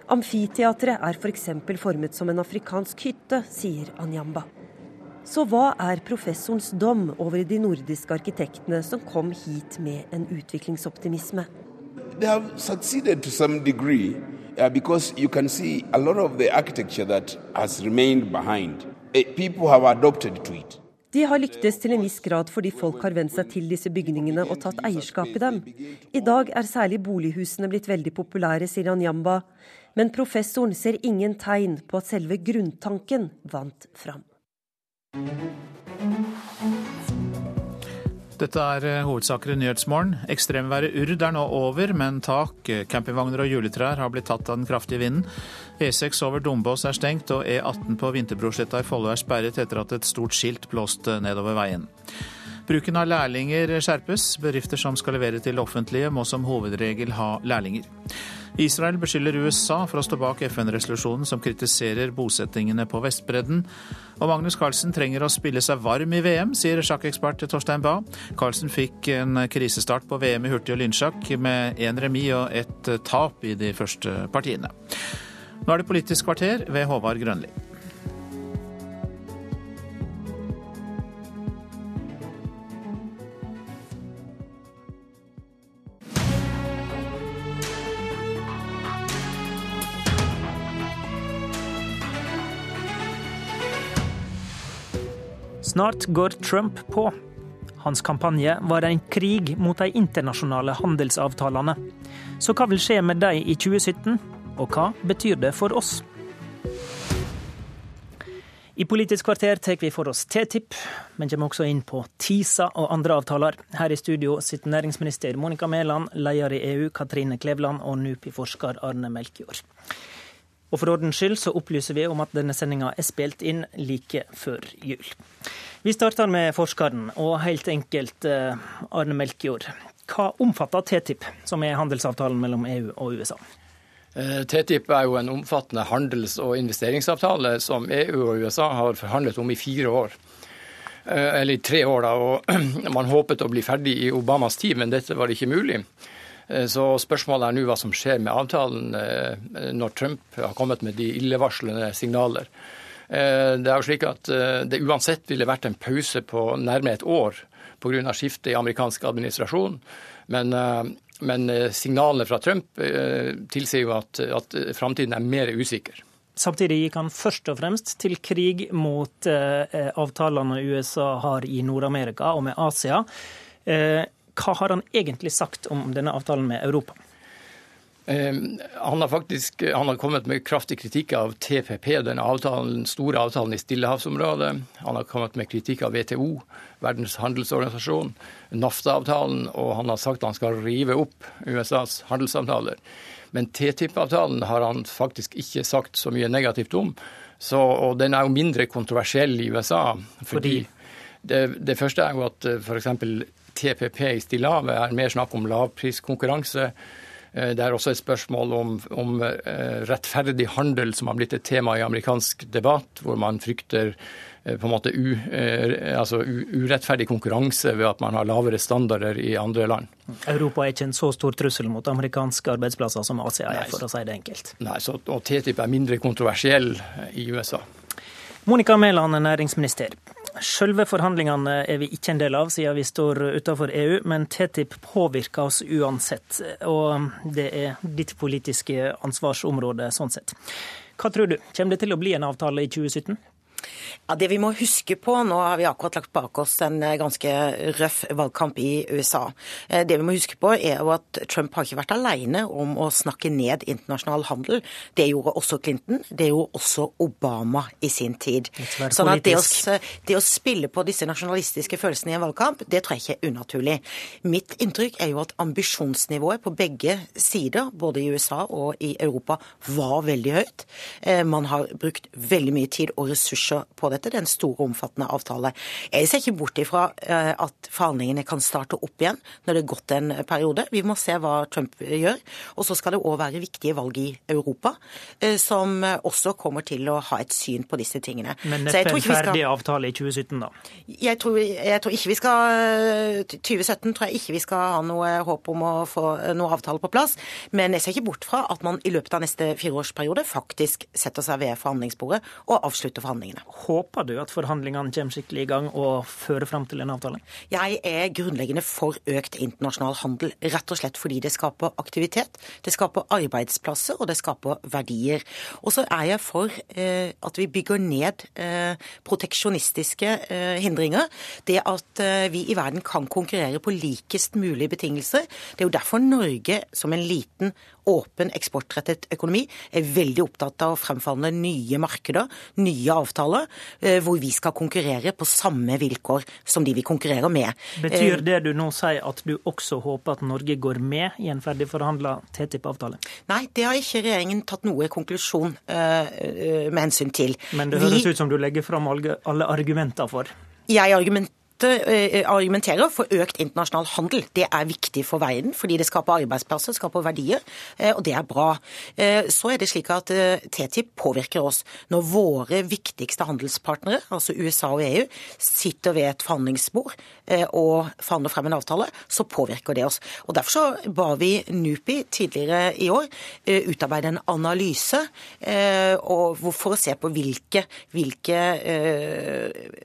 Amfiteatret er f.eks. For formet som en afrikansk hytte, sier Anyamba. Så hva er professorens dom over de nordiske arkitektene som kom hit med en utviklingsoptimisme? they have succeeded to some degree uh, because you can see a lot of the architecture that has remained behind. Uh, people have adopted to it. De har lyktes til en viss grad fordi folk har vent seg til disse bygningene og tatt eierskap i dem. I dag er særlig bolighusene blitt veldig populære, sier Anyamba. Men professoren ser ingen tegn på at selve grunntanken vant fram. Dette er eh, hovedsaker i Nyhetsmorgen. Ekstremværet Urd er nå over, men tak, eh, campingvogner og juletrær har blitt tatt av den kraftige vinden. E6 over Dombås er stengt, og E18 på Vinterbrosletta i Follo er sperret etter at et stort skilt blåste nedover veien. Bruken av lærlinger skjerpes. Bedrifter som skal levere til offentlige, må som hovedregel ha lærlinger. Israel beskylder USA for å stå bak FN-resolusjonen som kritiserer bosettingene på Vestbredden. Og Magnus Carlsen trenger å spille seg varm i VM, sier sjakkekspert Torstein Bae. Carlsen fikk en krisestart på VM i hurtig- og lynsjakk med én remis og ett tap i de første partiene. Nå er det Politisk kvarter ved Håvard Grønli. Snart går Trump på. Hans kampanje var en krig mot de internasjonale handelsavtalene. Så hva vil skje med de i 2017, og hva betyr det for oss? I Politisk kvarter tar vi for oss TTIP, men kommer også inn på TISA og andre avtaler. Her i studio sitter næringsminister Monica Mæland, leder i EU Katrine Klevland og NUPI-forsker Arne Melkjord. Og For ordens skyld så opplyser vi om at denne sendinga er spilt inn like før jul. Vi starter med forskeren, og helt enkelt eh, Arne Melkjord. Hva omfatter TTIP, som er handelsavtalen mellom EU og USA? Eh, TTIP er jo en omfattende handels- og investeringsavtale som EU og USA har forhandlet om i fire år. Eh, eller i tre år, da. Og man håpet å bli ferdig i Obamas tid, men dette var ikke mulig. Så spørsmålet er nå hva som skjer med avtalen når Trump har kommet med de illevarslende signaler. Det er jo slik at det uansett ville vært en pause på nærmere et år pga. skiftet i amerikansk administrasjon. Men, men, signalene fra Trump tilsier jo at, at framtiden er mer usikker. Samtidig gikk han først og fremst til krig mot avtalene USA har i Nord-Amerika og med Asia. Hva har han egentlig sagt om denne avtalen med Europa? Han har faktisk han har kommet med kraftig kritikk av TPP, den avtalen, store avtalen i Stillehavsområdet. Han har kommet med kritikk av WTO, Verdens handelsorganisasjon, NAFTA-avtalen, og han har sagt han skal rive opp USAs handelsavtaler. Men TTIP-avtalen har han faktisk ikke sagt så mye negativt om. Så, og den er jo mindre kontroversiell i USA. fordi, fordi? Det, det, første er jo at f.eks. TPP i Stillehavet er mer snakk om lavpriskonkurranse. Det er også et spørsmål om, om, rettferdig handel som har blitt et tema i amerikansk debatt, hvor man frykter på en måte u, altså urettferdig konkurranse ved at man har lavere standarder i andre land. Europa er ikke en så stor trussel mot amerikanske arbeidsplasser som Asia er, for å si det enkelt. Nei, så, og TTIP er mindre kontroversiell i USA. Monica Mæland, næringsminister. Selve forhandlingene er vi ikke en del av, siden vi står utenfor EU, men TTIP påvirker oss uansett. Og det er ditt politiske ansvarsområde sånn sett. Hva tror du, kommer det til å bli en avtale i 2017? Ja, Det vi må huske på, nå har vi akkurat lagt bak oss en eh, ganske røff valgkamp i USA. Eh, det vi må huske på er jo at Trump har ikke vært alene om å snakke ned internasjonal handel. Det gjorde også Clinton, det gjorde også Obama i sin tid. Sånn at det å, det å spille på disse nasjonalistiske følelsene i en valgkamp, det tror jeg ikke er unaturlig. Mitt inntrykk er jo at ambisjonsnivået på begge sider, både i USA og i Europa, var veldig høyt. Eh, man har brukt veldig mye tid og ressurser på dette. Det er en stor og omfattende avtale. Jeg ser ikke bort ifra eh, at forhandlingene kan starte opp igjen når det er gått en periode. Vi må se hva Trump gjør. Og så skal det òg være viktige valg i Europa, eh, som også kommer til å ha et syn på disse tingene. Men neppe en ferdig skal... avtale i 2017, da? Jeg tror, jeg tror, ikke vi skal 2017 tror jeg ikke vi skal ha noe håp om å få noe avtale på plass. Men jeg ser ikke bort fra at man i løpet av neste fireårsperiode faktisk setter seg ved forhandlingsbordet og avslutter forhandlingene. Håper du at forhandlingene kommer skikkelig i gang og fører fram til en avtale? Jeg er grunnleggende for økt internasjonal handel, rett og slett fordi det skaper aktivitet, det skaper arbeidsplasser og det skaper verdier. Og så er jeg for eh, at vi bygger ned eh, proteksjonistiske eh, hindringer. Det at eh, vi i verden kan konkurrere på likest mulig betingelser. Det er jo derfor Norge som en liten åpen, eksportrettet økonomi er veldig opptatt av å fremforhandle nye markeder, nye avtaler, Eh, hvor vi skal konkurrere på samme vilkår som de vi konkurrerer med. Betyr eh, det du nå sier at du også håper at Norge går med i en ferdig forhandla TTIP-avtale? Nei, det har ikke regjeringen tatt noe konklusjon uh, med hensyn til. Men det høres vi... ut som du legger fram alle argumenter for? Jeg argument Eh, argumenterer for økt internasjonal handel. Det er viktig for verden, fordi det skaper arbeidsplasser, skaper verdier, eh, og det er bra. Eh, så er det slik at TTIP påvirker oss. Når våre viktigste handelspartnere, altså USA og EU, sitter ved et forhandlingsbord og forhandler frem en avtale, så påvirker det oss. Og Derfor så ba vi NUPI tidligere i år utarbeide en analyse for å se på hvilke, hvilke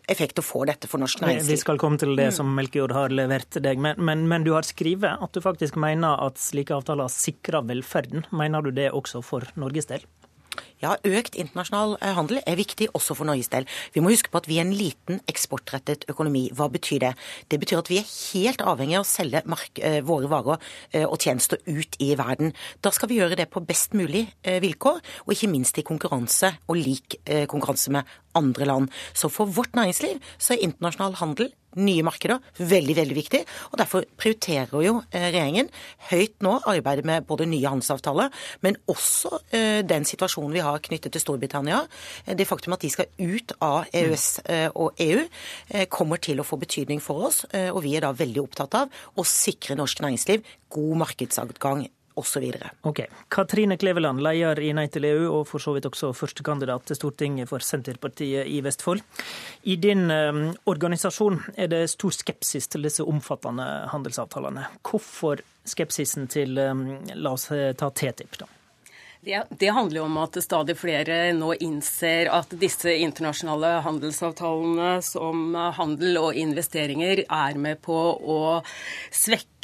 effekter får dette for norsk næringsliv skal komme til det mm. som Melkejord har levert deg. Men, men, men, du har skrevet at du faktisk mener at slike avtaler sikrer velferden. Mener du det også for Norges del? Ja, økt internasjonal eh, handel er viktig også for Norges del. Vi må huske på at vi er en liten eksportrettet økonomi. Hva betyr det? Det betyr at vi er helt avhengig av å selge eh, våre varer eh, og tjenester ut i verden. Da skal vi gjøre det på best mulig vilkår, og ikke minst i konkurranse og lik konkurranse med andre land. Så for vårt næringsliv så er internasjonal handel nye markeder. Veldig, veldig viktig. Og Derfor prioriterer jo eh, regjeringen høyt nå arbeidet med både nye handelsavtaler, men også eh, den situasjonen vi har knyttet til Storbritannia. Eh, det faktum at de skal ut av EØS og EU, kommer til å få betydning for oss. Og vi er da veldig opptatt av å sikre norsk næringsliv god markedsadgang osv. Ok. Katrine Kleveland, leder i Nei til EU, og for så vidt også førstekandidat til Stortinget for Senterpartiet i Vestfold. I din um, organisasjon er det stor skepsis til disse omfattende handelsavtalene. Hvorfor skepsisen til, um, la oss eh, ta TTIP, da? Det, det, handler jo om at stadig flere nå innser at disse internasjonale handelsavtalene som handel og investeringer er med på å svekke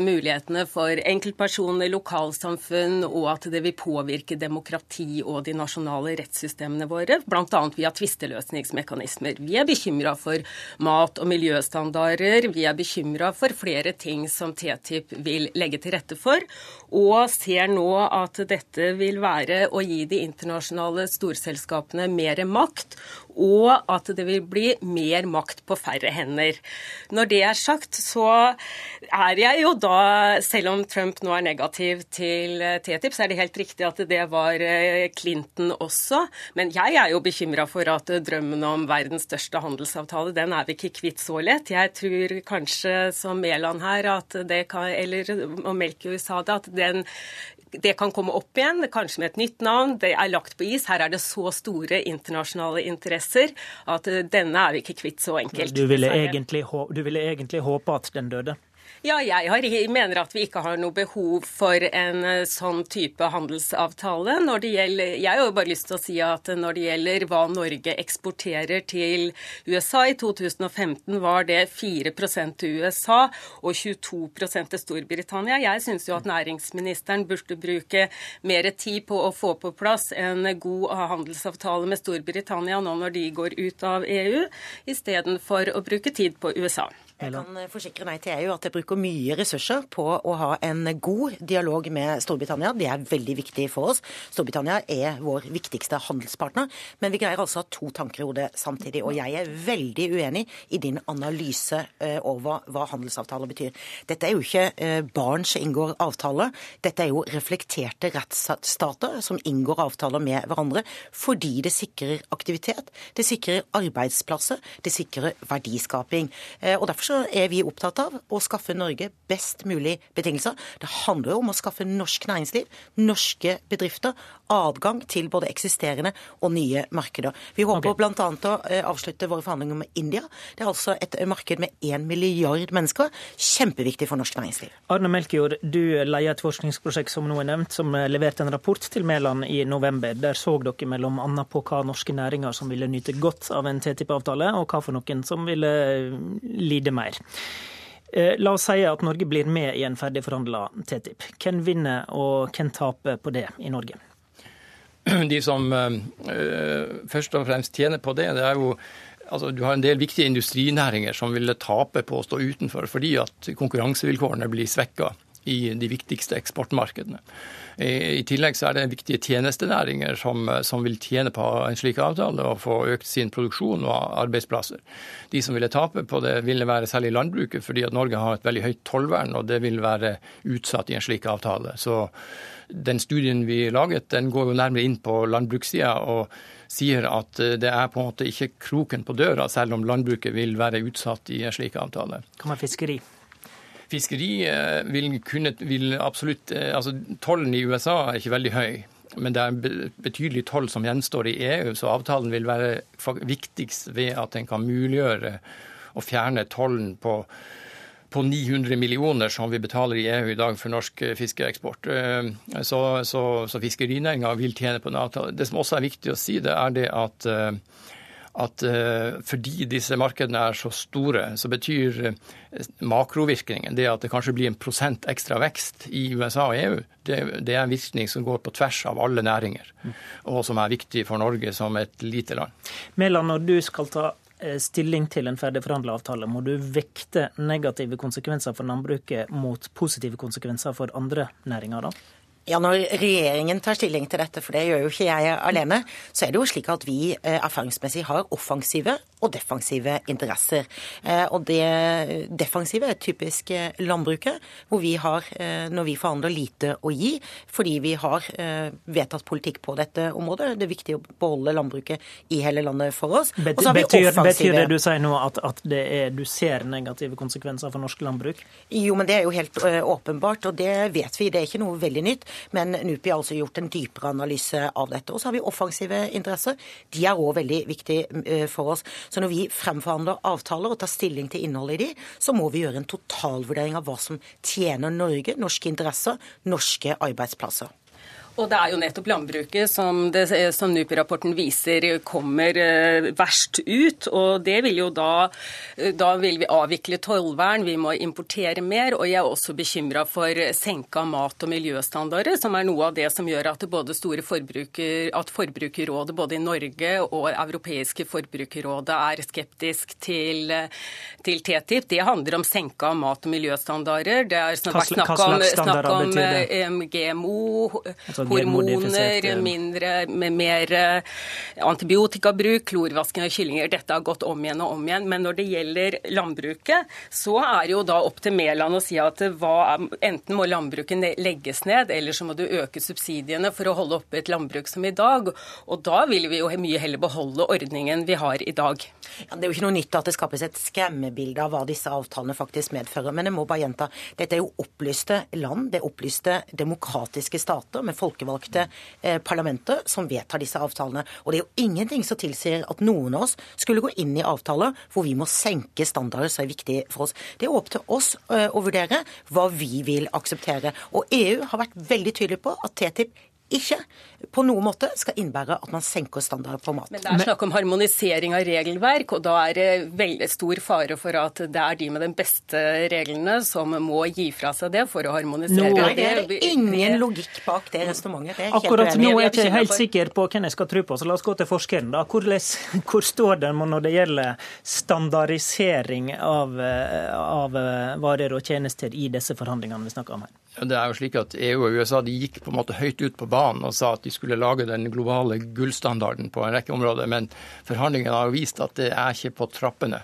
mulighetene for enkeltpersoner, lokalsamfunn, og at det vil påvirke demokrati og de nasjonale rettssystemene våre, bl.a. via tvisteløsningsmekanismer. Vi er bekymra for mat- og miljøstandarder. Vi er bekymra for flere ting som TTIP vil legge til rette for, og ser nå at dette vil være å gi de internasjonale storselskapene mer makt, og at det vil bli mer makt på færre hender. Når det er sagt, så er jeg jo da, selv om Trump nå er negativ til TTIP, så er det helt riktig at det var eh, Clinton også. Men jeg er jo bekymra for at drømmen om verdens største handelsavtale, den er vi ikke kvitt så lett. Jeg tror kanskje som Mæland her, at det kan, eller og Melchior sa det, at den det kan komme opp igjen, kanskje med et nytt navn. Det er lagt på is. Her er det så store internasjonale interesser at denne er vi ikke kvitt så enkelt. Du ville, egentlig, du ville egentlig håpe at den døde? Ja, jeg har, mener at vi ikke har noe behov for en eh, sånn type handelsavtale. Gjelder, jeg har jo bare lyst til å si at når det gjelder hva Norge eksporterer til USA, i 2015 var det 4 til USA og 22 til Storbritannia. Jeg syns jo at næringsministeren burde bruke mer tid på å få på plass en god handelsavtale med Storbritannia nå når de går ut av EU, istedenfor å bruke tid på USA. Jeg kan forsikre Nei til EU at jeg bruker mye ressurser på å ha en god dialog med Storbritannia. Det er veldig viktig for oss. Storbritannia er vår viktigste handelspartner. Men vi greier altså å ha to tanker i hodet samtidig. Og jeg er veldig uenig i din analyse eh, over hva handelsavtaler betyr. Dette er jo ikke eh, barn som inngår avtaler. Dette er jo reflekterte rettsstater som inngår avtaler med hverandre fordi det sikrer aktivitet, det sikrer arbeidsplasser, det sikrer verdiskaping. Eh, og derfor så er vi opptatt av å skaffe Norge best mulig betingelser. Det handler jo om å skaffe norsk næringsliv, norske bedrifter, adgang til både eksisterende og nye markeder. Vi håper okay. bl.a. å eh, avslutte våre forhandlinger med India. Det er altså et marked med én milliard mennesker. Kjempeviktig for norsk næringsliv. Arne Melkjord, du leier et forskningsprosjekt som nå er nevnt, som leverte en rapport til Mæland i november. Der så dere mellom annet på hva norske næringer som ville nyte godt av en TTIP-avtale, og hva for noen som ville lide mer mer. Eh, la oss si at Norge blir med i en ferdigforhandla TTIP. Hvem vinner og hvem taper på det i Norge? De som uh, først og fremst tjener på det, det er jo altså Du har en del viktige industrinæringer som ville tape på å stå utenfor, fordi at konkurransevilkårene blir svekka i de viktigste eksportmarkedene. I tillegg så er det viktige tjenestenæringer som, som, vil tjene på en slik avtale og få økt sin produksjon og arbeidsplasser. De som ville tape på det, ville være særlig landbruket, fordi at Norge har et veldig høyt tollvern, og det vil være utsatt i en slik avtale. Så den studien vi laget, den går jo nærmere inn på landbrukssida og sier at det er på en måte ikke kroken på døra, selv om landbruket vil være utsatt i en slik avtale. Hva med fiskeri? Fiskeri eh, vil, kunne, vil absolutt eh, altså Tollen i USA er ikke veldig høy. Men det er betydelig toll som gjenstår i EU, så avtalen vil være viktigst ved at den kan muliggjøre å fjerne tollen på, på 900 millioner som vi betaler i EU i dag for norsk eh, fiskeeksport. Så, så, så fiskerinæringa vil tjene på en avtale. Det som også er viktig å si, det er det at at uh, fordi disse markedene er så store, så betyr uh, makrovirkningen, det at det kanskje blir en prosent ekstra vekst i USA og EU, det, det, er en virkning som går på tvers av alle næringer, og som er viktig for Norge som et lite land. Mæland, når du skal ta eh, stilling til en ferdig avtale, må du vekte negative konsekvenser for landbruket mot positive konsekvenser for andre næringer, da? Ja, Når regjeringen tar stilling til dette, for det gjør jo ikke jeg alene, så er det jo slik at vi eh, erfaringsmessig har offensive og defensive interesser. Eh, og det defensive er typisk eh, landbruket, hvor vi har, når vi forhandler, lite å gi fordi vi har vedtatt politikk på dette området. Det er viktig å beholde landbruket i hele landet for oss. Betyr, offensive... betyr, det du sier nå at, at er, du ser negative konsekvenser for norsk landbruk? Jo, men det er jo helt åpenbart, og det vet vi. Det er ikke noe veldig nytt. Men NUPI har altså gjort en dypere analyse av dette. Og så har vi offensive interesser. De er òg veldig viktige eh, for oss. Så når vi fremforhandler avtaler og tar stilling til innholdet i de, så må vi gjøre en totalvurdering av hva som tjener Norge, norske interesser, norske arbeidsplasser. Og det er jo nettopp landbruket som, som NUPI-rapporten viser kommer eh, verst ut. Og det vil jo da Da vil vi avvikle tollvern, vi må importere mer. Og jeg er også bekymra for senka mat- og miljøstandarder, som er noe av det som gjør at både store forbruker, at Forbrukerrådet både i Norge og europeiske forbrukerrådet er skeptisk til, til TTIP. Det handler om senka mat- og miljøstandarder. Det er snakk, snakk om, snakk om eh, GMO. Altså hormoner, mindre, med mer eh, antibiotikabruk, klorvasking av kyllinger. Dette har gått om igjen og om igjen. Men når det gjelder landbruket, så er det jo da opp til Mæland å si at hva, enten må landbruket legges ned, eller så må du øke subsidiene for å holde oppe et landbruk som i dag. Og da vil vi jo mye heller beholde ordningen vi har i dag. Ja, det er jo ikke noe nytt at det skapes et skremmebilde av hva disse avtalene faktisk medfører. Men jeg må bare gjenta, dette er jo opplyste land, det er opplyste demokratiske stater med folk folkevalgte parlamentet parlamenter som vedtar disse avtalene. Og det er jo ingenting som tilsier at noen av oss skulle gå inn i avtaler hvor vi må senke standarder som er viktige for oss. Det er opp til oss eh, å vurdere hva vi vil akseptere. Og EU har vært veldig tydelig på at TTIP ikke på noen måte skal innebære at man senker standarder på mat. Men det er snakk om harmonisering av regelverk, og da er det veldig stor fare for at det er de med de beste reglene som må gi fra seg det for å harmonisere. Nå, det er ingen logikk bak det resonnementet. Akkurat nå er jeg ikke helt sikker på hvem jeg skal tro på, så la oss gå til forskeren. da. Hvor, hvor står den når det gjelder standardisering av, av varer og tjenester i disse forhandlingene vi snakker om her? Det er jo slik at EU og USA de gikk på en måte høyt ut på banen og sa at de skulle lage den globale gullstandarden på en rekke områder, men forhandlingene har jo vist at det er ikke på trappene.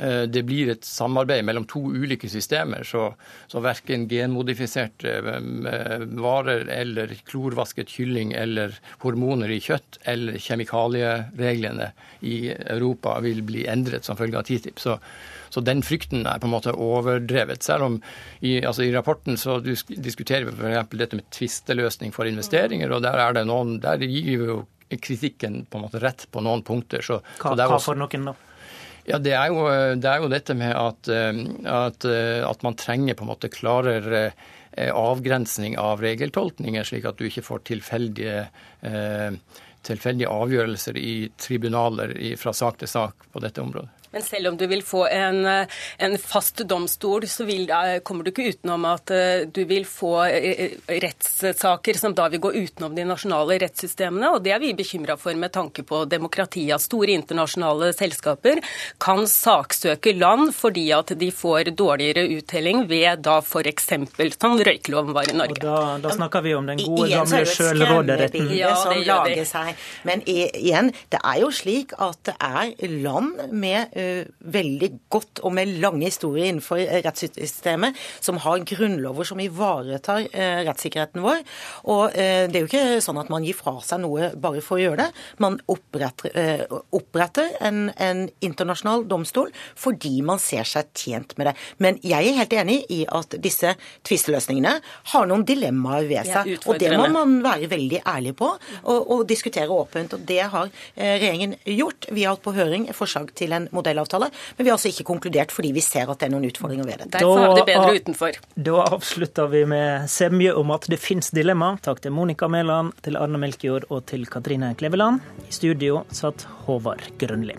Eh, det blir et samarbeid mellom to ulike systemer, så, så verken genmodifiserte eh, varer eller klorvasket kylling eller hormoner i kjøtt eller kjemikaliereglene i Europa vil bli endret som følge av TTIP. Så så den frykten er på en måte overdrevet. Selv om i, altså i rapporten så diskuterer vi f.eks. dette med tvisteløsning for investeringer, og der er det noen, der gir vi jo kritikken på en måte rett på noen punkter. Så, hva, så hva for noen da? Ja, det er, jo, det er jo dette med at, eh, at, eh, at, man trenger på en måte klarere eh, avgrensning av regeltolkninger, slik at du ikke får tilfeldige, tilfeldige avgjørelser i tribunaler fra sak til sak på dette området. Men selv om du vil få en, en fast domstol, så vil, kommer du ikke utenom at eh, du vil få eh, rettssaker som da vil gå utenom de nasjonale rettssystemene. Og det er vi bekymra for med tanke på demokratiet. At store internasjonale selskaper kan saksøke land fordi at de får dårligere uttelling ved da f.eks. sånn røykeloven var i Norge. Og da, da snakker vi om den gode, gamle sjølråderetten. Ja, som lager seg. Men igjen, det er jo slik at det er land med Eh, veldig godt og med lange historier innenfor rettssystemet, som har grunnlover som ivaretar eh, rettssikkerheten vår. Og eh, det er jo ikke sånn at man gir fra seg noe bare for å gjøre det. Man oppretter, oppretter en, en internasjonal domstol fordi man ser seg tjent med det. Men jeg er helt enig i at disse tvisteløsningene har noen dilemmaer ved seg. Og det må man være veldig ærlig på og, og diskutere åpent. Og det har regjeringen gjort. Vi har hatt på høring forslag til en modell modellavtale. Men vi har altså ikke konkludert fordi vi ser at det er noen utfordringer ved det. Derfor er det bedre utenfor. Da avslutter vi med semje om at det finnes dilemma. Takk til Monica Mæland, til Arne Melkjord og til Katrine Kleveland. I studio satt Håvard Grønli.